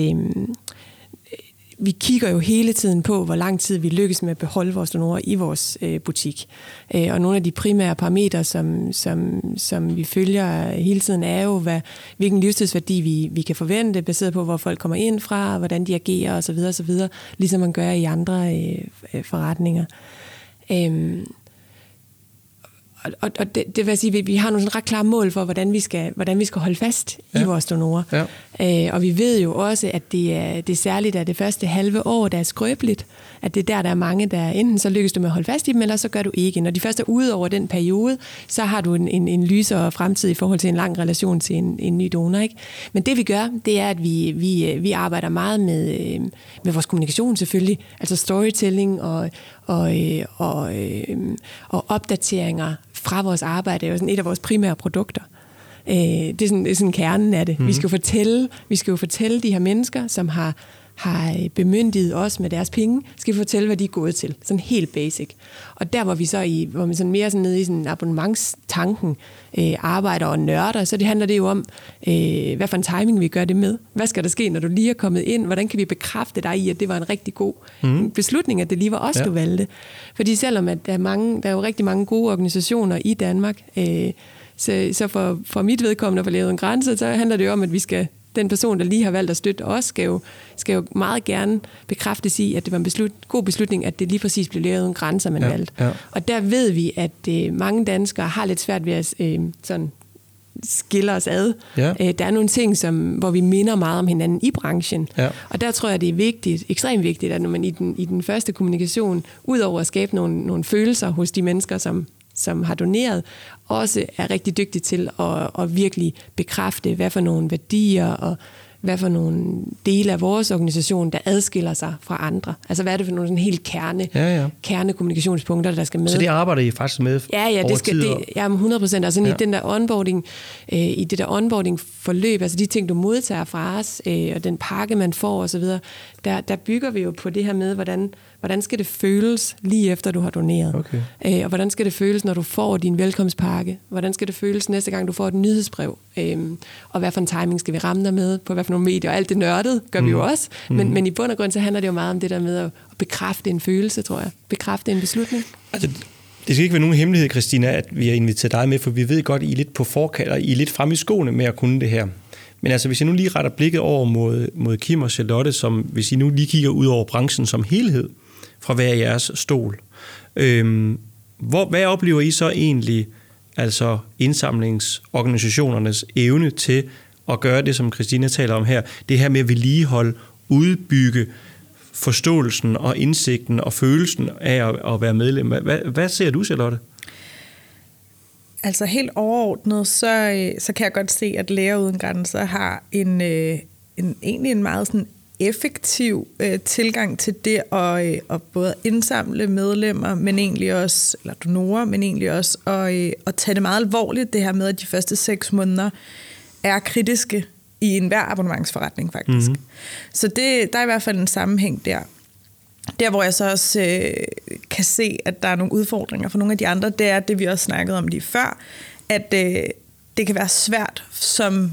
vi kigger jo hele tiden på, hvor lang tid vi lykkes med at beholde vores donorer i vores øh, butik. Øh, og nogle af de primære parametre, som, som, som vi følger hele tiden, er jo, hvad, hvilken livstidsværdi vi, vi kan forvente, baseret på, hvor folk kommer ind fra, hvordan de agerer osv., osv. ligesom man gør i andre øh, øh forretninger. Øh, og, og det, det vil sige, vi, vi har nogle sådan ret klare mål for, hvordan vi skal, hvordan vi skal holde fast ja. i vores donorer. Ja. Øh, og vi ved jo også, at det er, det er særligt at det første halve år, der er skrøbeligt. At det er der, der er mange, der enten så lykkes du med at holde fast i dem, eller så gør du ikke. Når de først er ude over den periode, så har du en, en, en lysere fremtid i forhold til en lang relation til en, en ny donor. Ikke? Men det vi gør, det er, at vi, vi, vi arbejder meget med, øh, med vores kommunikation selvfølgelig. Altså storytelling og, og, øh, og, og opdateringer fra vores arbejde er jo sådan et af vores primære produkter. Øh, det, er sådan, det er sådan kernen af det. Mm. Vi, skal jo fortælle, vi skal jo fortælle de her mennesker, som har, har myndiget os med deres penge, skal fortælle, hvad de er gået til. Sådan helt basic. Og der, hvor vi så i, hvor vi sådan mere sådan nede i sådan abonnementstanken øh, arbejder og nørder, så det handler det jo om, øh, hvad for en timing vi gør det med. Hvad skal der ske, når du lige er kommet ind? Hvordan kan vi bekræfte dig i, at det var en rigtig god mm. beslutning, at det lige var os, ja. du valgte? Fordi selvom at der, er mange, der er jo rigtig mange gode organisationer i Danmark, øh, så, så for, for mit vedkommende for Lavet en Grænse, så handler det jo om, at vi skal den person, der lige har valgt at støtte os, skal jo, skal jo meget gerne bekræftes i, at det var en beslut, god beslutning, at det lige præcis blev lavet en grænser, man ja, valgte. Ja. Og der ved vi, at øh, mange danskere har lidt svært ved at øh, sådan, skille os ad. Ja. Øh, der er nogle ting, som, hvor vi minder meget om hinanden i branchen. Ja. Og der tror jeg, det er vigtigt, ekstremt vigtigt, at når man i den, i den første kommunikation, udover at skabe nogle, nogle følelser hos de mennesker, som som har doneret, også er rigtig dygtig til at, at virkelig bekræfte, hvad for nogle værdier og hvad for nogle dele af vores organisation, der adskiller sig fra andre. Altså hvad er det for nogle sådan helt kerne, ja, ja. kernekommunikationspunkter, der skal med. Så det arbejder I faktisk med Ja, ja, det skal, det, ja 100 procent. Altså ja. i den der onboarding, øh, i det der onboarding forløb, altså de ting, du modtager fra os, øh, og den pakke, man får osv., der, der bygger vi jo på det her med, hvordan hvordan skal det føles lige efter, du har doneret? Okay. Øh, og hvordan skal det føles, når du får din velkomstpakke? Hvordan skal det føles næste gang, du får et nyhedsbrev? Øh, og hvad for en timing skal vi ramme dig med? På hvad for nogle medier? Og alt det nørdet gør mm. vi jo mm. også. Men, mm. men i bund og grund, så handler det jo meget om det der med at, at bekræfte en følelse, tror jeg. Bekræfte en beslutning. Altså, det skal ikke være nogen hemmelighed, Christina, at vi har inviteret dig med, for vi ved godt, I er lidt på forkald, og I er lidt frem i skoene med at kunne det her. Men altså, hvis jeg nu lige retter blikket over mod, mod Kim og Charlotte, som hvis I nu lige kigger ud over branchen som helhed, fra hver jeres stol. Øhm, hvor, hvad oplever I så egentlig, altså indsamlingsorganisationernes evne til at gøre det, som Christina taler om her, det her med at vedligeholde, udbygge forståelsen og indsigten og følelsen af at, at være medlem. Hvad, hvad ser du, Charlotte? Altså helt overordnet, så, så kan jeg godt se, at Læger Uden Grænser har en, øh, en, egentlig en meget sådan effektiv øh, tilgang til det at, øh, at både indsamle medlemmer, men egentlig også, eller donorer, men egentlig også at, øh, at tage det meget alvorligt, det her med, at de første seks måneder er kritiske i enhver abonnementsforretning faktisk. Mm-hmm. Så det, der er i hvert fald en sammenhæng der. Der, hvor jeg så også øh, kan se, at der er nogle udfordringer for nogle af de andre, det er det, vi også snakkede om lige før, at øh, det kan være svært som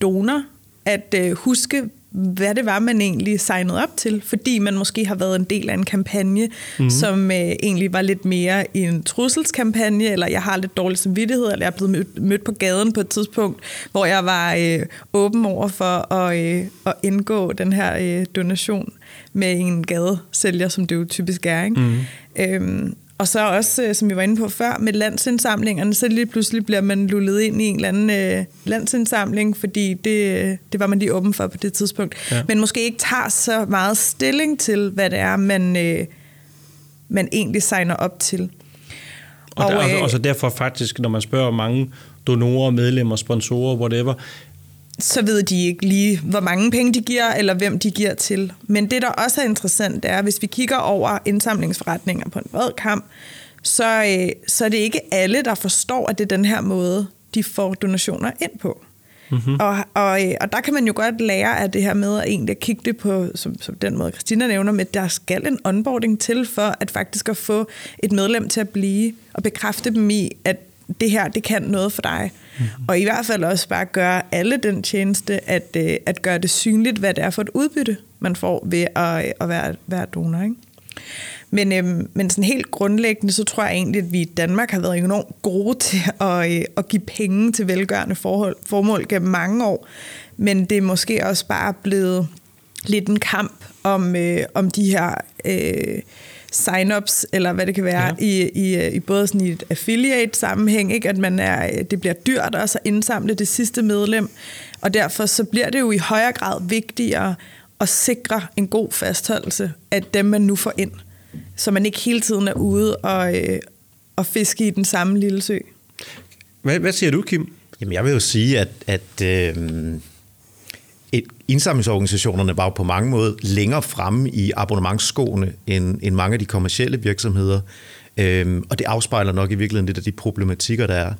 donor at øh, huske, hvad det var, man egentlig signede op til, fordi man måske har været en del af en kampagne, mm. som øh, egentlig var lidt mere en trusselskampagne, eller jeg har lidt dårlig samvittighed, eller jeg er blevet mødt, mødt på gaden på et tidspunkt, hvor jeg var øh, åben over for at, øh, at indgå den her øh, donation med en gadesælger, som det jo typisk er. Ikke? Mm. Øhm, og så også, øh, som vi var inde på før, med landsindsamlingerne, så lige pludselig bliver man lullet ind i en eller anden øh, landsindsamling, fordi det, det var man lige åben for på det tidspunkt. Ja. Men måske ikke tager så meget stilling til, hvad det er, man, øh, man egentlig signer op til. Og, og, der, øh, og så derfor faktisk, når man spørger mange donorer, medlemmer, sponsorer, whatever, så ved de ikke lige, hvor mange penge de giver, eller hvem de giver til. Men det, der også er interessant, er, hvis vi kigger over indsamlingsforretninger på en bred kamp, så, øh, så er det ikke alle, der forstår, at det er den her måde, de får donationer ind på. Mm-hmm. Og, og, øh, og der kan man jo godt lære af det her med at egentlig kigge det på, som, som den måde Christina nævner, med at der skal en onboarding til for at faktisk at få et medlem til at blive og bekræfte dem i, at det her, det kan noget for dig. Mm-hmm. Og i hvert fald også bare gøre alle den tjeneste, at, øh, at gøre det synligt, hvad det er for et udbytte, man får ved at, øh, at være, være donor. Ikke? Men, øhm, men sådan helt grundlæggende, så tror jeg egentlig, at vi i Danmark har været enormt gode til at, øh, at give penge til velgørende forhold, formål gennem mange år. Men det er måske også bare blevet lidt en kamp om, øh, om de her... Øh, sign-ups, eller hvad det kan være, ja. i, i, i både sådan i et affiliate-sammenhæng, ikke? at man er, det bliver dyrt også at indsamle det sidste medlem, og derfor så bliver det jo i højere grad vigtigere at sikre en god fastholdelse af dem, man nu får ind, så man ikke hele tiden er ude og, øh, og fiske i den samme lille sø. Hvad, hvad siger du, Kim? Jamen, jeg vil jo sige, at, at øh, indsamlingsorganisationerne var jo på mange måder længere fremme i abonnementsskoene end, end mange af de kommercielle virksomheder. Øhm, og det afspejler nok i virkeligheden lidt af de problematikker, der er.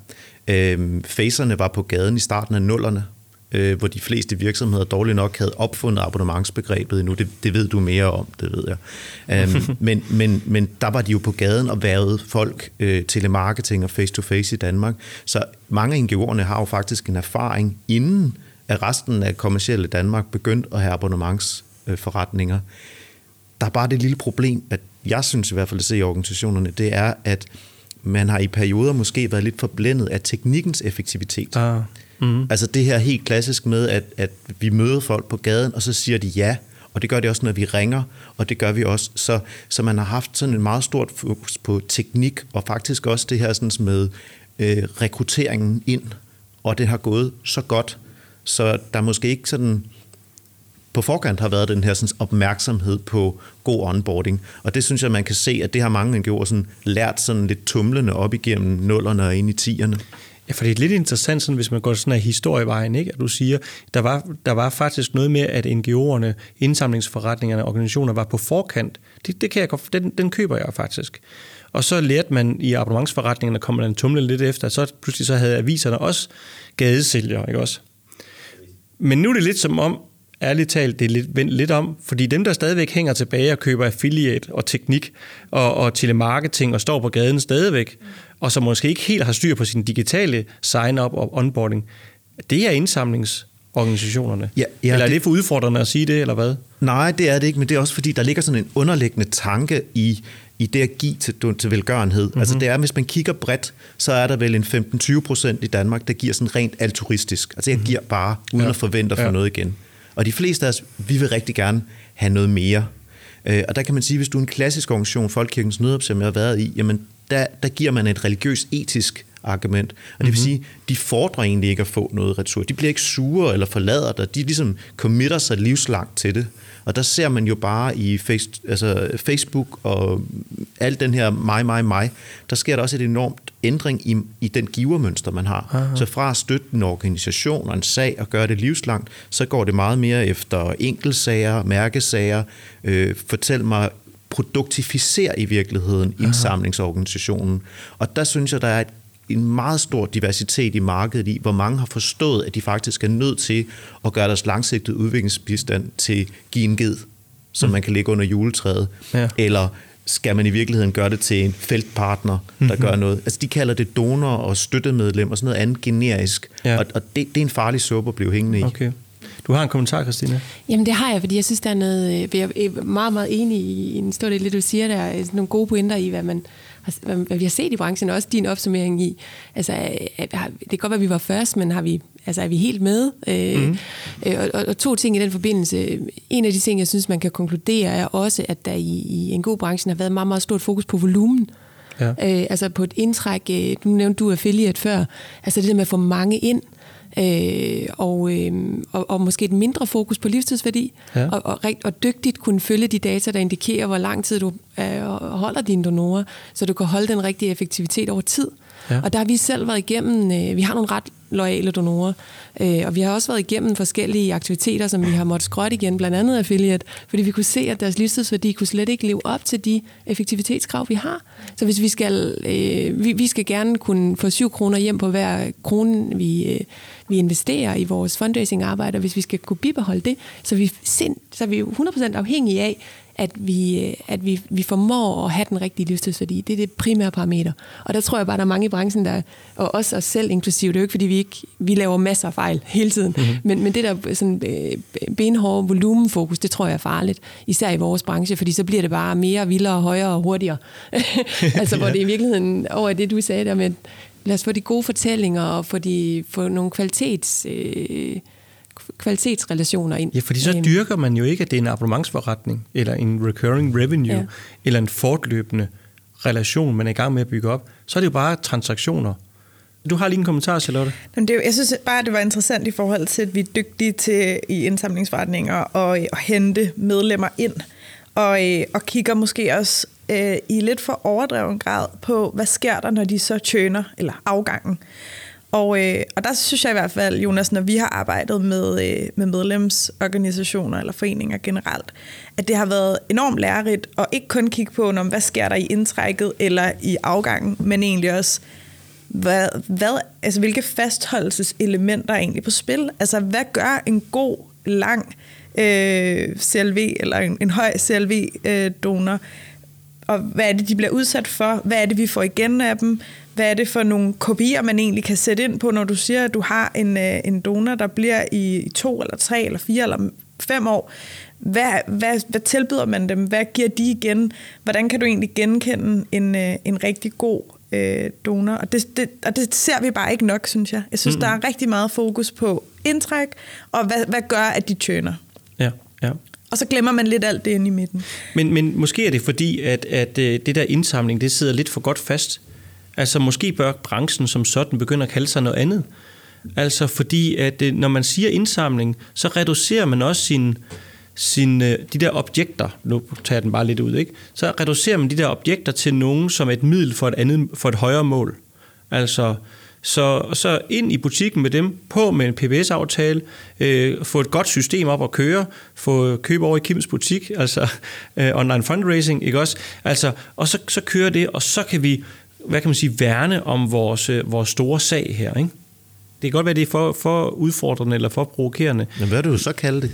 Øhm, Facerne var på gaden i starten af nullerne, øh, hvor de fleste virksomheder dårligt nok havde opfundet abonnementsbegrebet endnu. Det, det ved du mere om, det ved jeg. Øhm, men, men, men der var de jo på gaden og værvede folk øh, telemarketing og face-to-face i Danmark. Så mange af NGO'erne har jo faktisk en erfaring inden at resten af kommercielle Danmark begyndt at have abonnementsforretninger. Der er bare det lille problem, at jeg synes i hvert fald at se i organisationerne, det er, at man har i perioder måske været lidt forblændet af teknikkens effektivitet. Ah. Mm. Altså det her helt klassisk med, at, at vi møder folk på gaden, og så siger de ja, og det gør det også, når vi ringer, og det gør vi også. Så, så man har haft sådan en meget stort fokus på teknik, og faktisk også det her sådan med øh, rekrutteringen ind, og det har gået så godt, så der måske ikke sådan på forkant har været den her sådan, opmærksomhed på god onboarding. Og det synes jeg, man kan se, at det har mange NGO'er sådan, lært sådan lidt tumlende op igennem nullerne og ind i tierne. Ja, for det er lidt interessant, sådan, hvis man går sådan af historievejen, ikke? at du siger, der var, der var faktisk noget med, at NGO'erne, indsamlingsforretningerne, organisationer var på forkant. Det, det kan jeg, den, den køber jeg faktisk. Og så lærte man i abonnementsforretningerne, kommer man tumle lidt efter, så pludselig så havde aviserne også gadesælgere, ikke også? Men nu er det lidt som om, ærligt talt, det er lidt, vendt lidt om, fordi dem, der stadigvæk hænger tilbage og køber affiliate og teknik og, og telemarketing og står på gaden stadigvæk, og som måske ikke helt har styr på sin digitale sign-up og onboarding, det er indsamlingsorganisationerne. Ja, ja, eller er det, det for udfordrende at sige det, eller hvad? Nej, det er det ikke, men det er også fordi, der ligger sådan en underliggende tanke i, i det at give til, til velgørenhed. Mm-hmm. Altså det er, hvis man kigger bredt, så er der vel en 15-20 procent i Danmark, der giver sådan rent altruistisk. Altså jeg mm-hmm. giver bare, uden ja. at forvente at få ja. noget igen. Og de fleste af os, vi vil rigtig gerne have noget mere. Øh, og der kan man sige, hvis du er en klassisk organisation, Folkekirkens Nødhjælp, som jeg har været i, jamen der, der giver man et religiøst etisk argument. Og det vil mm-hmm. sige, de fordrer egentlig ikke at få noget retur. De bliver ikke sure eller forlader dig. De ligesom committer sig livslangt til det. Og der ser man jo bare i face, altså Facebook og alt den her mig, mig, mig, der sker der også et enormt ændring i, i den givermønster, man har. Aha. Så fra at støtte en organisation og en sag og gøre det livslangt, så går det meget mere efter enkeltsager, mærkesager. Øh, fortæl mig, produktificer i virkeligheden indsamlingsorganisationen. Og der synes jeg, der er et en meget stor diversitet i markedet i, hvor mange har forstået, at de faktisk er nødt til at gøre deres langsigtede udviklingsbistand til give en ged, som mm. man kan lægge under juletræet, ja. eller skal man i virkeligheden gøre det til en feltpartner, der mm-hmm. gør noget. Altså de kalder det donor og støttemedlem og sådan noget andet generisk, ja. og, og det, det er en farlig suppe at blive hængende i. Okay. Du har en kommentar, Christina? Jamen det har jeg, fordi jeg synes, der er noget, øh, jeg er meget, meget enig i en stor del det, du siger, der er nogle gode pointer i, hvad man, hvad vi har set i branchen, og også din opsummering i. Altså, det kan godt være, at vi var først, men har vi, altså, er vi helt med? Mm. Øh, og, og to ting i den forbindelse. En af de ting, jeg synes, man kan konkludere, er også, at der i, i en god branche har været meget, meget stort fokus på volumen. Ja. Øh, altså på et indtræk, øh, nu nævnte du affiliate før, altså det der med at få mange ind, øh, og, øh, og, og måske et mindre fokus på livstidsværdi, ja. og, og, og dygtigt kunne følge de data, der indikerer, hvor lang tid du øh, holder dine donorer, så du kan holde den rigtige effektivitet over tid. Ja. Og der har vi selv været igennem, øh, vi har nogle ret lojale donorer, øh, og vi har også været igennem forskellige aktiviteter, som vi har måttet skrotte igen, blandt andet affiliate, fordi vi kunne se, at deres livstidsværdi kunne slet ikke leve op til de effektivitetskrav, vi har. Så hvis vi skal, øh, vi, vi skal gerne kunne få 7 kroner hjem på hver krone, vi, øh, vi investerer i vores fundraising-arbejde, og hvis vi skal kunne bibeholde det, så er vi, sind, så er vi 100% afhængige af, at vi, øh, at vi, vi formår at have den rigtige livstidsværdi. Det er det primære parameter. Og der tror jeg bare, der er mange i branchen, der, og også os selv inklusive, det er jo ikke, fordi vi ikke vi laver masser af fejl hele tiden, mm-hmm. men, men det der sådan, øh, benhårde volumenfokus, det tror jeg er farligt, især i vores branche, fordi så bliver det bare mere, vildere, højere og hurtigere. altså, hvor det i virkeligheden over det, du sagde der med, lad os få de gode fortællinger og få, de, få nogle kvalitets... Øh, kvalitetsrelationer ind. Ja, fordi så øhm. dyrker man jo ikke, at det er en abonnementsforretning, eller en recurring revenue, ja. eller en fortløbende relation, man er i gang med at bygge op. Så er det jo bare transaktioner. Du har lige en kommentar, Charlotte. Men det, jeg synes bare, det var interessant i forhold til, at vi er dygtige til i indsamlingsforretninger og at hente medlemmer ind. Og, øh, og kigger måske også øh, i lidt for overdreven grad på, hvad sker der, når de så tøner, eller afgangen. Og, øh, og der synes jeg i hvert fald, Jonas, når vi har arbejdet med, øh, med medlemsorganisationer eller foreninger generelt, at det har været enormt lærerigt at ikke kun kigge på, når, hvad sker der i indtrækket eller i afgangen, men egentlig også, hvad, hvad, altså, hvilke fastholdelseselementer er egentlig på spil? Altså, hvad gør en god, lang øh, CLV eller en, en høj CLV-donor? Øh, og hvad er det, de bliver udsat for? Hvad er det, vi får igen af dem? Hvad er det for nogle kopier, man egentlig kan sætte ind på, når du siger, at du har en, øh, en donor, der bliver i to eller tre eller fire eller fem år? Hvad, hvad, hvad tilbyder man dem? Hvad giver de igen? Hvordan kan du egentlig genkende en, øh, en rigtig god øh, donor? Og det, det, og det ser vi bare ikke nok, synes jeg. Jeg synes, mm. der er rigtig meget fokus på indtræk, og hvad, hvad gør, at de tøner. Ja, ja. Og så glemmer man lidt alt det inde i midten. Men, men måske er det fordi, at, at det der indsamling, det sidder lidt for godt fast Altså måske bør branchen som sådan begynde at kalde sig noget andet. Altså fordi, at øh, når man siger indsamling, så reducerer man også sin, sin, øh, de der objekter, nu tager jeg den bare lidt ud, ikke? så reducerer man de der objekter til nogen som et middel for et, andet, for et højere mål. Altså, så, så ind i butikken med dem, på med en PBS-aftale, øh, få et godt system op at køre, få køb over i Kims butik, altså øh, online fundraising, ikke også? Altså, og så, så kører det, og så kan vi hvad kan man sige, værne om vores, øh, vores store sag her, ikke? Det kan godt være, det er for, for udfordrende eller for provokerende. Men hvad vil du så kalde det,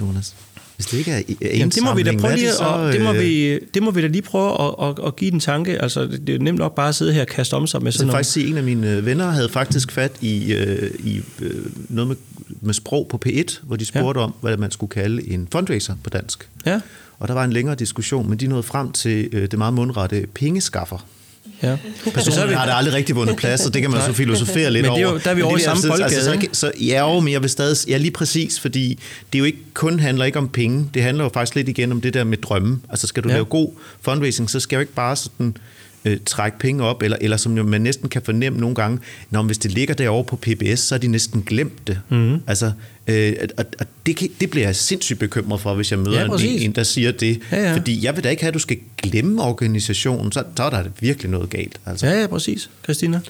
Jonas? Hvis det ikke er Jamen, det må vi da prøve lige, det, så, og det, må vi, det må vi da lige prøve at, at, at give den tanke. Altså, det er nemt nok bare at sidde her og kaste om sig med sådan noget. faktisk sige, en af mine venner havde faktisk fat i, øh, i øh, noget med, med sprog på P1, hvor de spurgte ja. om, hvad man skulle kalde en fundraiser på dansk. Ja. Og der var en længere diskussion, men de nåede frem til øh, det meget mundrette pengeskaffer. Ja. Personligt har det aldrig rigtig vundet plads, og det kan man så filosofere lidt over. Men det er jo, der er vi over i samme boldgade, altså, så, så, ja, jo, men jeg vil stadig, ja, lige præcis, fordi det jo ikke kun handler ikke om penge, det handler jo faktisk lidt igen om det der med drømme. Altså skal du ja. lave god fundraising, så skal jo ikke bare sådan øh, trække penge op, eller, eller som man næsten kan fornemme nogle gange, når hvis det ligger derovre på PBS, så har de næsten glemt det. Mm. Altså, øh, og, og det, kan, det bliver jeg sindssygt bekymret for, hvis jeg møder Ja, en, præcis. en, der siger det. Ja, ja. Fordi jeg vil da ikke have, at du skal glemme organisationen, så, så er der virkelig noget galt. Altså. Ja, ja, præcis. Christina?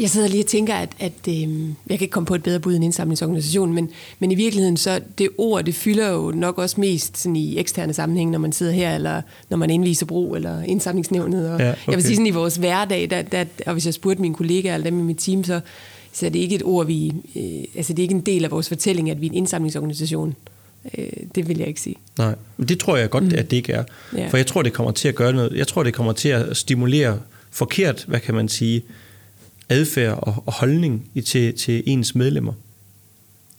Jeg sidder lige og tænker, at, at øh, jeg kan ikke komme på et bedre bud end indsamlingsorganisation, men, men i virkeligheden så det ord, det fylder jo nok også mest sådan i eksterne sammenhæng, når man sidder her, eller når man indviser brug, eller indsamlingsnævnet. Og Ja, okay. Jeg vil sige sådan i vores hverdag, der, der, og hvis jeg spurgte mine kollegaer eller dem i mit team, så, så er det ikke et ord, vi, øh, altså det er ikke en del af vores fortælling, at vi er en indsamlingsorganisation. Øh, det vil jeg ikke sige. Nej, men det tror jeg godt, mm. at det ikke er. Ja. For jeg tror, det kommer til at gøre noget. Jeg tror, det kommer til at stimulere forkert, hvad kan man sige, adfærd og, og holdning i, til, til ens medlemmer.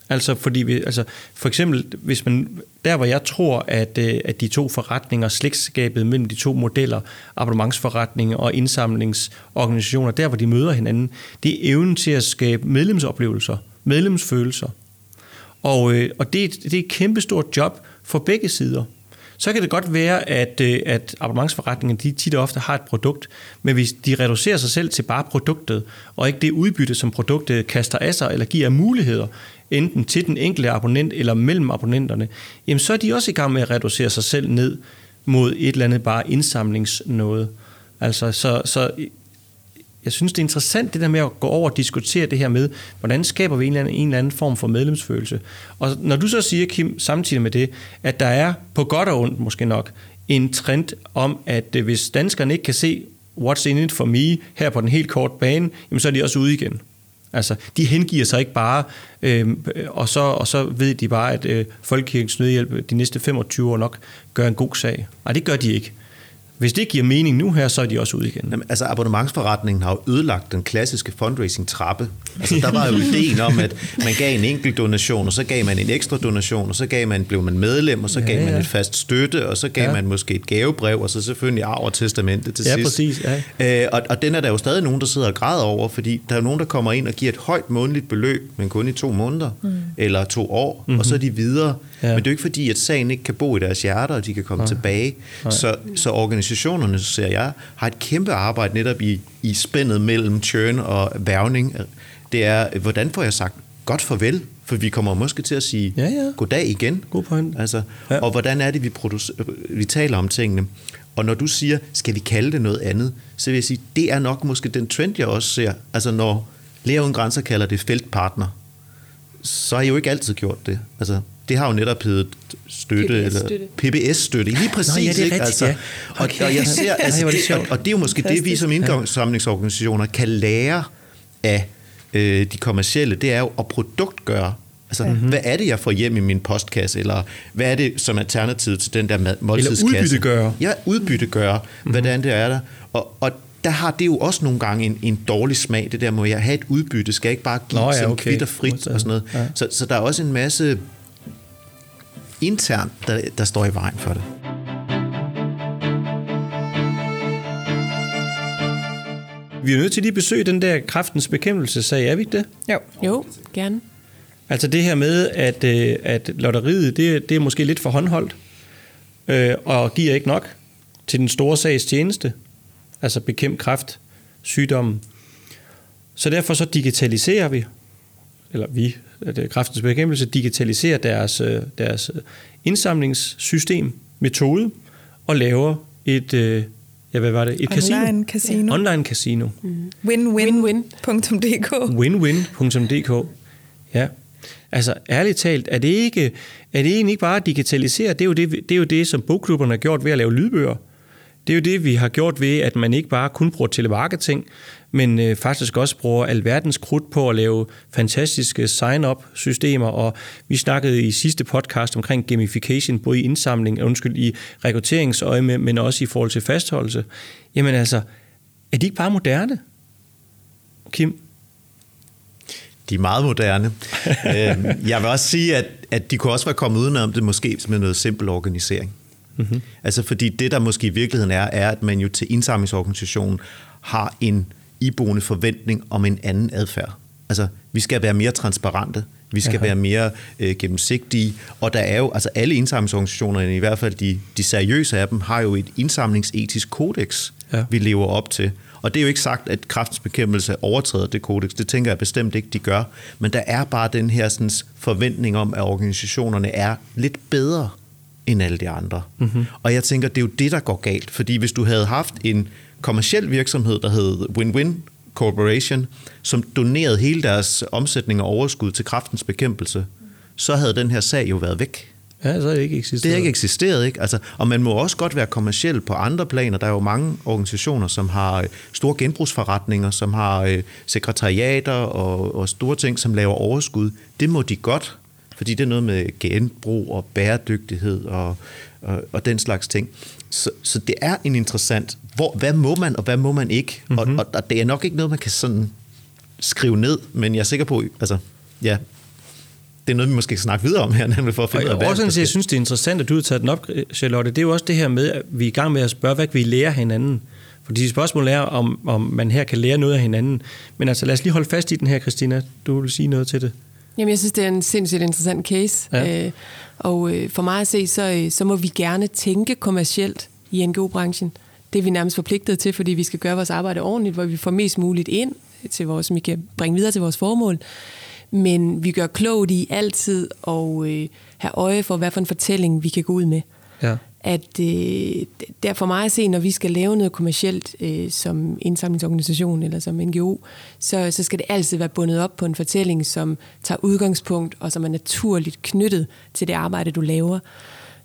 Altså, fordi vi, altså, for eksempel, hvis man, der hvor jeg tror, at, øh, at de to forretninger, slægtskabet mellem de to modeller, abonnementsforretning og indsamlingsorganisationer, der hvor de møder hinanden, det er evnen til at skabe medlemsoplevelser, medlemsfølelser. Og, øh, og det, er et- det er et kæmpestort job for begge sider. Så kan det godt være, at, øh, at abonnementsforretningen de tit og ofte har et produkt, men hvis de reducerer sig selv til bare produktet, og ikke det udbytte, som produktet kaster af sig, eller giver muligheder, enten til den enkelte abonnent eller mellem abonnenterne, jamen så er de også i gang med at reducere sig selv ned mod et eller andet bare indsamlingsnåde. Altså, så, så jeg synes, det er interessant det der med at gå over og diskutere det her med, hvordan skaber vi en eller anden, en eller anden form for medlemsfølelse. Og når du så siger, Kim, samtidig med det, at der er på godt og ondt måske nok, en trend om, at øh, hvis danskerne ikke kan se what's in it for me her på den helt korte bane, jamen så er de også ude igen. Altså, de hengiver sig ikke bare, øhm, øh, og, så, og så ved de bare, at øh, Folkekirkens Nødhjælp de næste 25 år nok gør en god sag. Nej, det gør de ikke. Hvis det giver mening nu her, så er de også ude igen. Jamen, altså abonnementsforretningen har jo ødelagt den klassiske fundraising-trappe. Altså, der var jo ideen om, at man gav en enkelt donation, og så gav man en ekstra donation, og så gav man, blev man medlem, og så Ja, gav man ja. et fast støtte, og så gav Ja. man måske et gavebrev, og så selvfølgelig arv og testamente til Ja, sidst. præcis, ja. Øh, og, og den er der jo stadig nogen, der sidder og græder over, fordi der er nogen, der kommer ind og giver et højt månedligt beløb, men kun i to måneder, mm. eller to år, mm-hmm. og så er de videre. Ja. Men det er jo ikke fordi, at sagen ikke kan bo i deres hjerter, og de kan komme Nej. tilbage. Så, så organisationerne, ser jeg, har et kæmpe arbejde netop i, i spændet mellem churn og værvning. Det er, hvordan får jeg sagt godt farvel? For vi kommer måske til at sige Ja, ja. goddag igen. God point. Altså, Ja. Og hvordan er det, vi, producer, vi taler om tingene? Og når du siger, skal vi kalde det noget andet, så vil jeg sige, det er nok måske den trend, jeg også ser. Altså når Læger Uden Grænser kalder det feltpartner, så har I jo ikke altid gjort det. Altså, det har jo netop heddet støtte, PBS-støtte. eller PBS-støtte. Lige præcis, Nå, ja, det er ikke? rigtigt, altså, ja. og, og, jeg ser, altså, Ej, er det og, og det er jo måske det, vi som indsamlingsorganisationer kan lære af øh, de kommercielle, det er jo at produktgøre. Altså, mm-hmm. hvad er det, jeg får hjem i min postkasse? Eller hvad er det som alternativ til den der måltidskasse? udbyttegøre. Ja, udbyttegøre, mm-hmm. hvordan det er der. Og, og der har det jo også nogle gange en, en dårlig smag, det der med at have et udbytte, skal jeg ikke bare give Nå ja, sådan okay. okay. og frit og sådan noget. Ja. Så, så der er også en masse internt, der, der står i vejen for det. Vi er nødt til lige at besøge den der kraftens bekæmpelse-sag, er vi ikke det? Jo. Jo, gerne. Altså det her med, at, øh, at lotteriet, det, det er måske lidt for håndholdt, øh, og giver ikke nok til den store sags tjeneste, altså bekæmpe kræft, sygdommen. Så derfor så digitaliserer vi, eller vi, det er kræftens bekæmpelse, digitaliserer deres, øh, deres indsamlingssystem, metode, og laver et, øh, ja, hvad var det? Et casino. Online casino. Online casino. Win-win.dk. Winwin.dk. Ja. Altså, ærligt talt, er det, ikke, er det egentlig ikke bare at digitalisere? Det er, jo det, det er jo det, som bogklubberne har gjort ved at lave lydbøger. Det er jo det, vi har gjort ved, at man ikke bare kun bruger telemarketing, men øh, faktisk også bruger alverdens krudt på at lave fantastiske sign-up-systemer, og vi snakkede i sidste podcast omkring gamification, både i indsamling, undskyld, i rekrutteringsøje, men også i forhold til fastholdelse. Jamen altså, er de ikke bare moderne? Kim? De er meget moderne. Øhm, jeg vil også sige, at, at de kunne også være kommet udenom det måske med noget simpel organisering. Mm-hmm. Altså fordi det, der måske i virkeligheden er, er, at man jo til indsamlingsorganisationen har en iboende forventning om en anden adfærd. Altså, vi skal være mere transparente, vi skal Aha. være mere øh, gennemsigtige, og der er jo, altså alle indsamlingsorganisationerne, i hvert fald de, de seriøse af dem, har jo et indsamlingsetisk kodex, ja. vi lever op til. Og det er jo ikke sagt, at kraftens bekæmpelse overtræder det kodex. Det tænker jeg bestemt ikke, de gør. Men der er bare den her sådan, forventning om, at organisationerne er lidt bedre end alle de andre. Mm-hmm. Og jeg tænker, det er jo det, der går galt. Fordi hvis du havde haft en kommersiel virksomhed, der hed Win-Win Corporation, som donerede hele deres omsætning og overskud til kraftens bekæmpelse, så havde den her sag jo været væk. Ja, så er det ikke eksisteret. Det er ikke eksisteret, ikke? Altså, og man må også godt være kommersiel på andre planer. Der er jo mange organisationer, som har øh, store genbrugsforretninger, som har øh, sekretariater og, og store ting, som laver overskud. Det må de godt, fordi det er noget med genbrug og bæredygtighed og, og, og den slags ting. Så, så det er en interessant, hvor, hvad må man og hvad må man ikke? Mm-hmm. Og, og, og det er nok ikke noget, man kan sådan skrive ned, men jeg er sikker på, altså, ja, det er noget, vi måske skal snakke videre om her, nemlig for at finde ud af, hvad jeg synes, det er interessant, at du har taget den op, Charlotte. Det er jo også det her med, at vi er i gang med at spørge, hvad kan vi lære hinanden? Fordi spørgsmålet er, om, om man her kan lære noget af hinanden. Men altså, lad os lige holde fast i den her, Christina. Du vil sige noget til det. Jamen, jeg synes, det er en sindssygt interessant case. Ja. Øh, og øh, for mig at se, så, øh, så må vi gerne tænke kommercielt i NGO-branchen. Det er vi nærmest forpligtet til, fordi vi skal gøre vores arbejde ordentligt, hvor vi får mest muligt ind, til vores, som vi kan bringe videre til vores formål. Men vi gør klogt i altid at øh, have øje for, hvad for en fortælling vi kan gå ud med. Ja. At øh, der for mig at se, når vi skal lave noget kommercielt øh, som indsamlingsorganisation eller som NGO, så, så skal det altid være bundet op på en fortælling, som tager udgangspunkt og som er naturligt knyttet til det arbejde, du laver.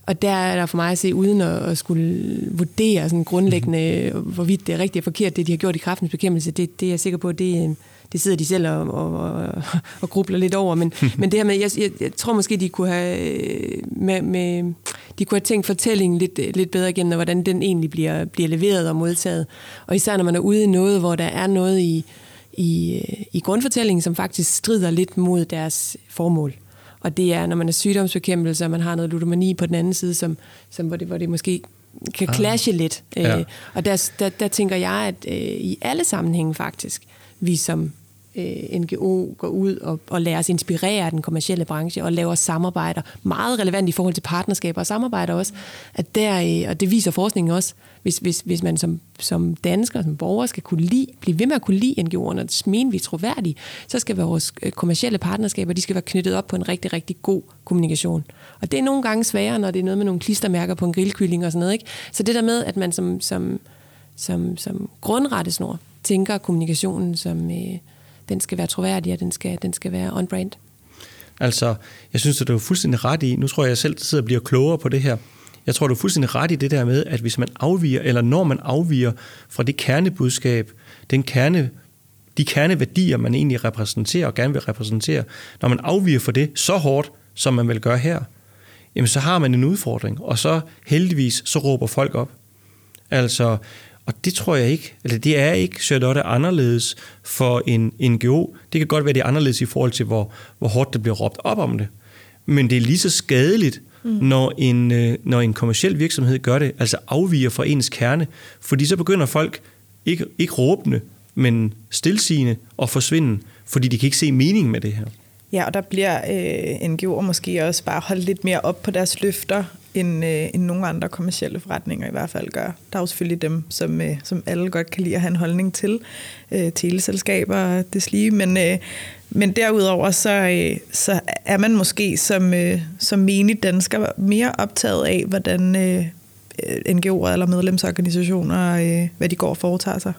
Og der er der for mig at se, uden at, at skulle vurdere sådan grundlæggende, mm-hmm. hvorvidt det er rigtigt og forkert, det de har gjort i kraftens bekæmpelse, det, det er jeg sikker på, det er det sidder de selv og, og, og grubler lidt over. Men, men det her med, jeg, jeg, jeg tror måske, de kunne have, med, med, de kunne have tænkt fortællingen lidt, lidt bedre igennem, og hvordan den egentlig bliver, bliver leveret og modtaget. Og især når man er ude i noget, hvor der er noget i, i, i grundfortællingen, som faktisk strider lidt mod deres formål. Og det er, når man er sygdomsbekæmpelse, og man har noget ludomani på den anden side, som, som hvor, det, hvor det måske kan ah. clashe lidt. Ja. Øh, og der, der, der tænker jeg, at øh, i alle sammenhænge faktisk, vi som øh, NGO går ud og, og lader os inspirere af den kommercielle branche og laver samarbejder. Meget relevant i forhold til partnerskaber og samarbejder også. At der, øh, og det viser forskningen også, hvis, hvis, hvis man som, som dansker, som borger skal kunne lide, blive ved med at kunne lide NGO'erne, og mene vi er troværdige, så skal vores øh, kommercielle partnerskaber, de skal være knyttet op på en rigtig, rigtig god kommunikation. Og det er nogle gange sværere, når det er noget med nogle klistermærker på en grillkylling og sådan noget. Ikke? Så det der med, at man som, som, som, som grundrettesnor tænker kommunikationen som... Øh, den skal være troværdig, og den skal, den skal være on-brand. Altså, jeg synes, at du er fuldstændig ret i, nu tror jeg, jeg selv sidder og bliver klogere på det her. Jeg tror, du er fuldstændig ret i det der med, at hvis man afviger, eller når man afviger fra det kernebudskab, den kerne, de kerneværdier, man egentlig repræsenterer og gerne vil repræsentere, når man afviger fra det så hårdt, som man vil gøre her, jamen så har man en udfordring, og så heldigvis, så råber folk op. Altså, og det tror jeg ikke, eller det er ikke Charlotte anderledes for en NGO. Det kan godt være, det er anderledes i forhold til, hvor, hvor hårdt det bliver råbt op om det. Men det er lige så skadeligt, mm. når, en, øh, når en kommersiel virksomhed gør det, altså afviger fra ens kerne. Fordi så begynder folk ikke, ikke råbende, men stilsigende og forsvinde, fordi de kan ikke se mening med det her. Ja, og der bliver øh, NGO'er måske også bare holdt lidt mere op på deres løfter, end, øh, end nogle andre kommersielle forretninger i hvert fald gør. Der er jo selvfølgelig dem, som, øh, som alle godt kan lide at have en holdning til, øh, teleselskaber og lige, men, øh, men derudover så, øh, så er man måske som, øh, som menig dansker mere optaget af, hvordan øh, NGO'er eller medlemsorganisationer, øh, hvad de går og foretager sig.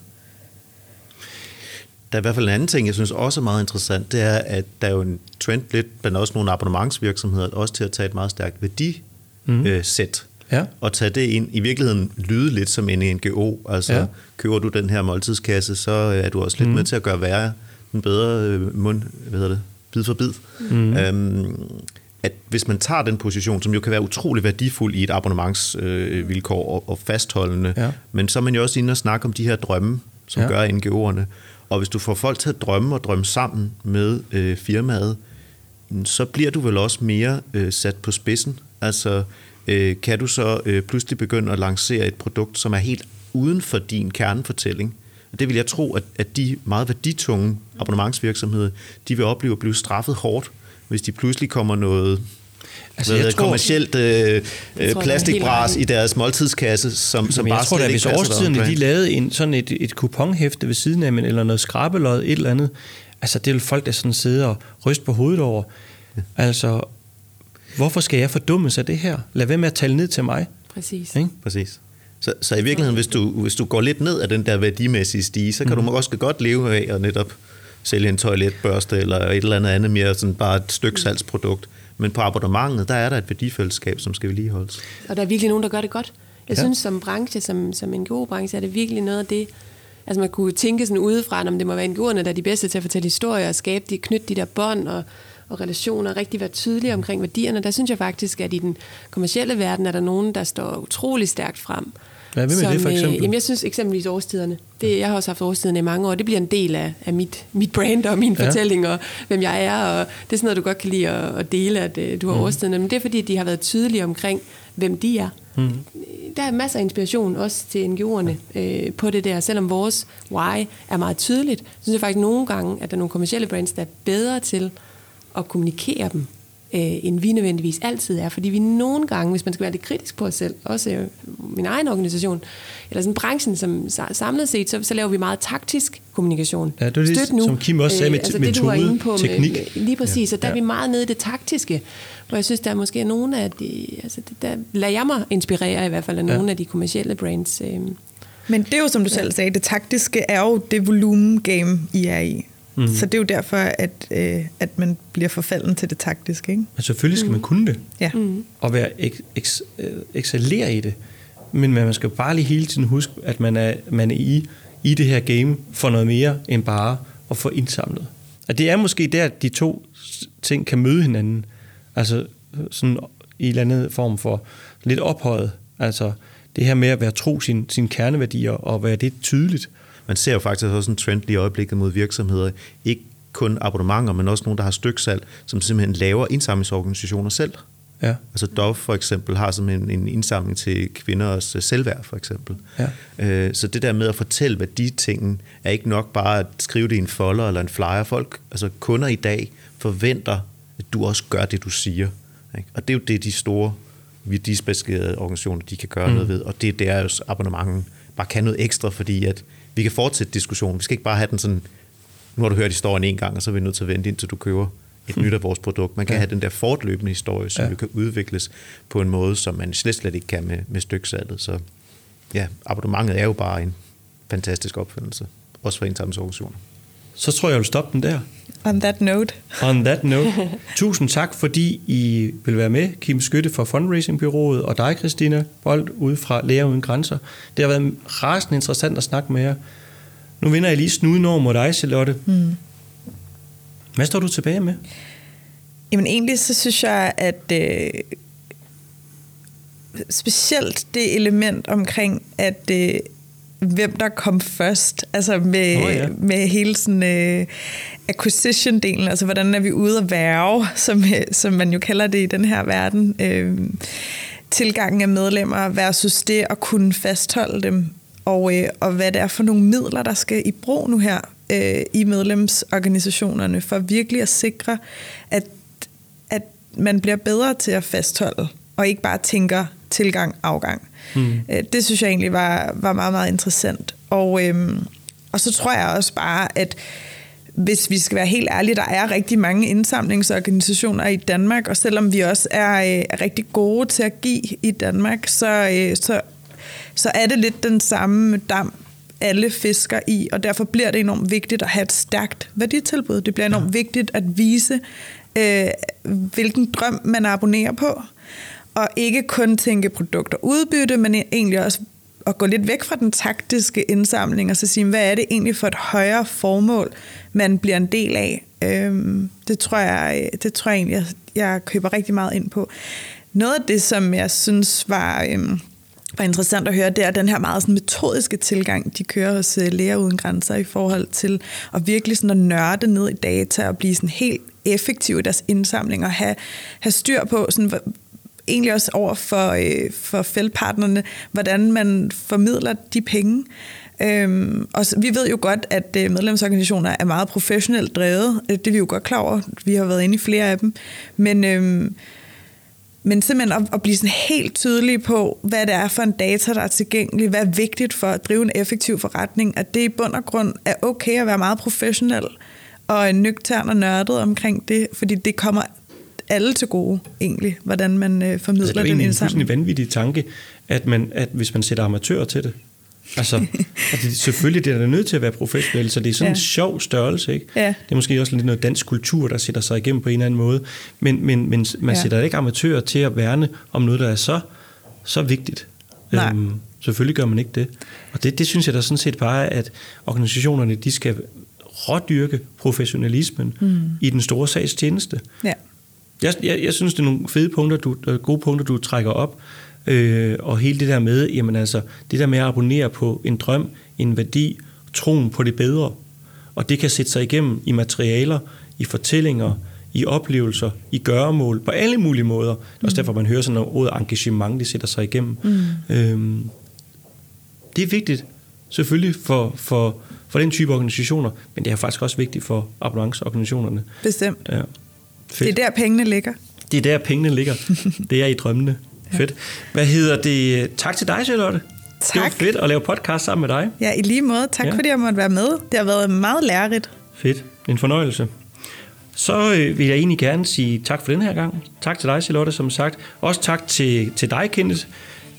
Der er i hvert fald en anden ting, jeg synes også er meget interessant, det er, at der er jo en trend lidt blandt også nogle abonnementsvirksomheder, også til at tage et meget stærkt værdi mm. øh, sæt, ja. og tage det ind, i virkeligheden lyde lidt som en NGO. Altså, ja. køber du den her måltidskasse, så er du også lidt mm. med til at gøre værre den bedre øh, mund, hvad hedder det, bid for bid. Mm. Øhm, at hvis man tager den position, som jo kan være utrolig værdifuld i et abonnementsvilkår øh, og, og fastholdende, ja. men så er man jo også inde og snakke om de her drømme, som ja. gør NGO'erne. Og hvis du får folk til at drømme og drømme sammen med øh, firmaet, så bliver du vel også mere øh, sat på spidsen. Altså, øh, kan du så øh, pludselig begynde at lancere et produkt, som er helt uden for din kernefortælling? Og det vil jeg tro, at, at de meget værditunge abonnementsvirksomheder, de vil opleve at blive straffet hårdt, hvis de pludselig kommer noget altså, jeg tror, kommercielt øh, tror, plastikbras i deres måltidskasse, som, som bare jeg tror, at hvis årstiderne de lavede en, sådan et, et kuponhæfte ved siden af, eller noget skrabelod, et eller andet, altså det vil folk, der sådan sidder og ryste på hovedet over. Altså, hvorfor skal jeg fordummes af det her? Lad være med at tale ned til mig. Præcis. Ikke? Præcis. Så, så i virkeligheden, hvis du, hvis du går lidt ned af den der værdimæssige stige, så kan mm. du også godt leve af at netop sælge en toiletbørste eller et eller andet andet mere sådan bare et stykke salgsprodukt. Men på abonnementet, der er der et værdifællesskab, som skal vedligeholdes. Og der er virkelig nogen, der gør det godt. Jeg ja. synes, som branche, som, som en god branche, er det virkelig noget af det, altså man kunne tænke sådan udefra, om det må være NGO'erne, der er de bedste til at fortælle historier og skabe de, knytte de der bånd og, og relationer, rigtig være tydelige omkring værdierne. Der synes jeg faktisk, at i den kommercielle verden er der nogen, der står utrolig stærkt frem. Hvad med som, det for øh, eksempel? Jamen jeg synes eksempelvis årstiderne. Det, jeg har også haft årstiderne i mange år. Det bliver en del af, af mit, mit brand og min ja. fortælling og hvem jeg er. Og det er sådan noget, du godt kan lide at, at dele, at uh, du har mm. årstiderne. Men det er fordi, de har været tydelige omkring, hvem de er. Mm. Der er masser af inspiration også til NGO'erne øh, på det der. Selvom vores why er meget tydeligt, så synes jeg faktisk nogle gange, at der er nogle kommersielle brands, der er bedre til at kommunikere dem øh, end vi nødvendigvis altid er. Fordi vi nogle gange, hvis man skal være lidt kritisk på os selv, også øh, min egen organisation, eller sådan branchen som samlet set, så, så laver vi meget taktisk kommunikation. Ja, det er det, nu, som Kim også sagde med øh, altså metode, det, du var inde på teknik. Med, lige præcis, ja. og der ja. er vi meget nede i det taktiske, hvor jeg synes, der er måske nogle af de, altså det, der lader jeg mig inspirere i hvert fald af ja. nogle af de kommersielle brands. Øh, men det er jo, som du selv sagde, det taktiske er jo det volumen game, I er i. Mm. Så det er jo derfor, at, øh, at man bliver forfalden til det taktiske. Ikke? Men selvfølgelig skal mm. man kunne det. Ja. Mm. Og være ek, eks, øh, excellere i det. Men man skal bare lige hele tiden huske, at man er, man er i, i det her game for noget mere end bare at få indsamlet. Og det er måske der, at de to ting kan møde hinanden. Altså sådan i en eller anden form for lidt ophøjet. Altså det her med at være tro sin, sin kerneværdier og være det tydeligt man ser jo faktisk også en trend lige i øjeblikket mod virksomheder, ikke kun abonnementer, men også nogen, der har styksalg, som simpelthen laver indsamlingsorganisationer selv. Ja. Altså Dove for eksempel har simpelthen en indsamling til kvinders øh, selvværd for eksempel. Ja. Øh, så det der med at fortælle, hvad de ting er ikke nok bare at skrive det i en folder eller en flyer. Folk, altså kunder i dag forventer, at du også gør det, du siger. Ikke? Og det er jo det, de store værdispecialiserede organisationer, de kan gøre mm. noget ved. Og det er deres abonnementen bare kan noget ekstra, fordi at vi kan fortsætte diskussionen. Vi skal ikke bare have den sådan, nu har du hørt historien en gang, og så er vi nødt til at vente indtil du køber et nyt af vores produkt. Man kan ja. have den der fortløbende historie, som ja. jo kan udvikles på en måde, som man slet slet ikke kan med, med styksalget. Så ja, abonnementet er jo bare en fantastisk opfindelse, også for indsamlingsorganisationer. Så tror jeg, jeg vil stoppe den der. On that note. On that note. Tusind tak, fordi I vil være med, Kim Skytte fra Fundraising-byrået, og dig, Christina Bold, ude fra Læger Uden Grænser. Det har været rasende interessant at snakke med jer. Nu vinder jeg lige snuden over mod dig, Charlotte. Mm. Hvad står du tilbage med? Jamen egentlig så synes jeg, at øh, specielt det element omkring, at øh, hvem der kom først, altså med, oh, ja. med hele sådan uh, acquisition-delen, altså hvordan er vi ude at værve, som, som man jo kalder det i den her verden, uh, tilgangen af medlemmer versus det at kunne fastholde dem, og, uh, og hvad det er for nogle midler, der skal i brug nu her uh, i medlemsorganisationerne, for virkelig at sikre, at, at man bliver bedre til at fastholde, og ikke bare tænker tilgang, afgang. Mm. Det synes jeg egentlig var, var meget, meget interessant. Og, øhm, og så tror jeg også bare, at hvis vi skal være helt ærlige, der er rigtig mange indsamlingsorganisationer i Danmark, og selvom vi også er, øh, er rigtig gode til at give i Danmark, så, øh, så, så er det lidt den samme dam, alle fisker i, og derfor bliver det enormt vigtigt at have et stærkt værditilbud. Det bliver enormt ja. vigtigt at vise, øh, hvilken drøm man abonnerer på, og ikke kun tænke produkter udbytte, men e- egentlig også at gå lidt væk fra den taktiske indsamling, og så sige, hvad er det egentlig for et højere formål, man bliver en del af. Øhm, det, tror jeg, øh, det tror jeg egentlig, jeg, jeg køber rigtig meget ind på. Noget af det, som jeg synes var, øhm, var interessant at høre, det er den her meget sådan, metodiske tilgang, de kører hos uh, Læger Uden Grænser i forhold til at virkelig sådan at nørde ned i data og blive sådan helt effektive i deres indsamling og have, have styr på, sådan, egentlig også over for, øh, for feltpartnerne, hvordan man formidler de penge. Øhm, og så, vi ved jo godt, at øh, medlemsorganisationer er meget professionelt drevet. Øh, det er vi jo godt klar over. Vi har været inde i flere af dem. Men, øhm, men simpelthen at, at blive sådan helt tydelig på, hvad det er for en data, der er tilgængelig, hvad er vigtigt for at drive en effektiv forretning, at det i bund og grund er okay at være meget professionel og nøgtern og nørdet omkring det, fordi det kommer alle til gode, egentlig, hvordan man øh, formidler altså, det er den en indsamling. fuldstændig vanvittig tanke, at, man, at hvis man sætter amatører til det, Altså, det, selvfølgelig det er der nødt til at være professionel, så det er sådan ja. en sjov størrelse. Ikke? Ja. Det er måske også lidt noget dansk kultur, der sætter sig igennem på en eller anden måde. Men, men, men man ja. sætter ikke amatører til at værne om noget, der er så, så vigtigt. Nej. Øhm, selvfølgelig gør man ikke det. Og det, det synes jeg da sådan set bare, at organisationerne de skal rådyrke professionalismen mm. i den store sags tjeneste. Ja. Jeg, jeg, jeg synes, det er nogle fede punkter, du, øh, gode punkter, du trækker op. Øh, og hele det der med, jamen altså, det der med at abonnere på en drøm, en værdi, troen på det bedre. Og det kan sætte sig igennem i materialer, i fortællinger, i oplevelser, i gøremål, på alle mulige måder. Det er også derfor, man hører sådan noget ordet engagement, det sætter sig igennem. Mm. Øhm, det er vigtigt, selvfølgelig for, for, for den type organisationer, men det er faktisk også vigtigt for abonnemenceorganisationerne. Bestemt. Ja. Fedt. Det er der, pengene ligger. Det er der, pengene ligger. det er i drømmene. Ja. Fedt. Hvad hedder det? Tak til dig, Charlotte. Tak. Det var fedt at lave podcast sammen med dig. Ja, i lige måde. Tak ja. fordi jeg måtte være med. Det har været meget lærerigt. Fedt. En fornøjelse. Så øh, vil jeg egentlig gerne sige tak for den her gang. Tak til dig, Charlotte, som sagt. Også tak til, til dig, Kenneth.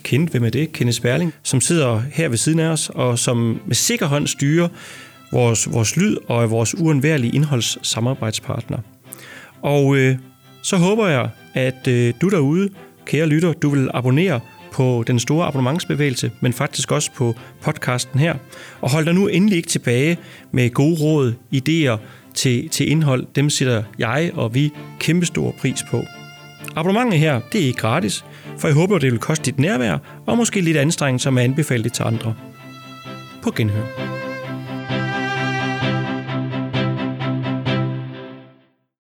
Kenneth, hvem er det? Kenneth Sperling, som sidder her ved siden af os, og som med sikker hånd styrer vores, vores lyd og er vores uundværlige indholdssamarbejdspartner. Og øh, så håber jeg, at øh, du derude, kære lytter, du vil abonnere på den store abonnementsbevægelse, men faktisk også på podcasten her. Og hold dig nu endelig ikke tilbage med gode råd, idéer til, til indhold. Dem sætter jeg og vi kæmpestor pris på. Abonnementet her, det er ikke gratis, for jeg håber, det vil koste dit nærvær og måske lidt anstrengelse som er anbefalet til andre. På genhør.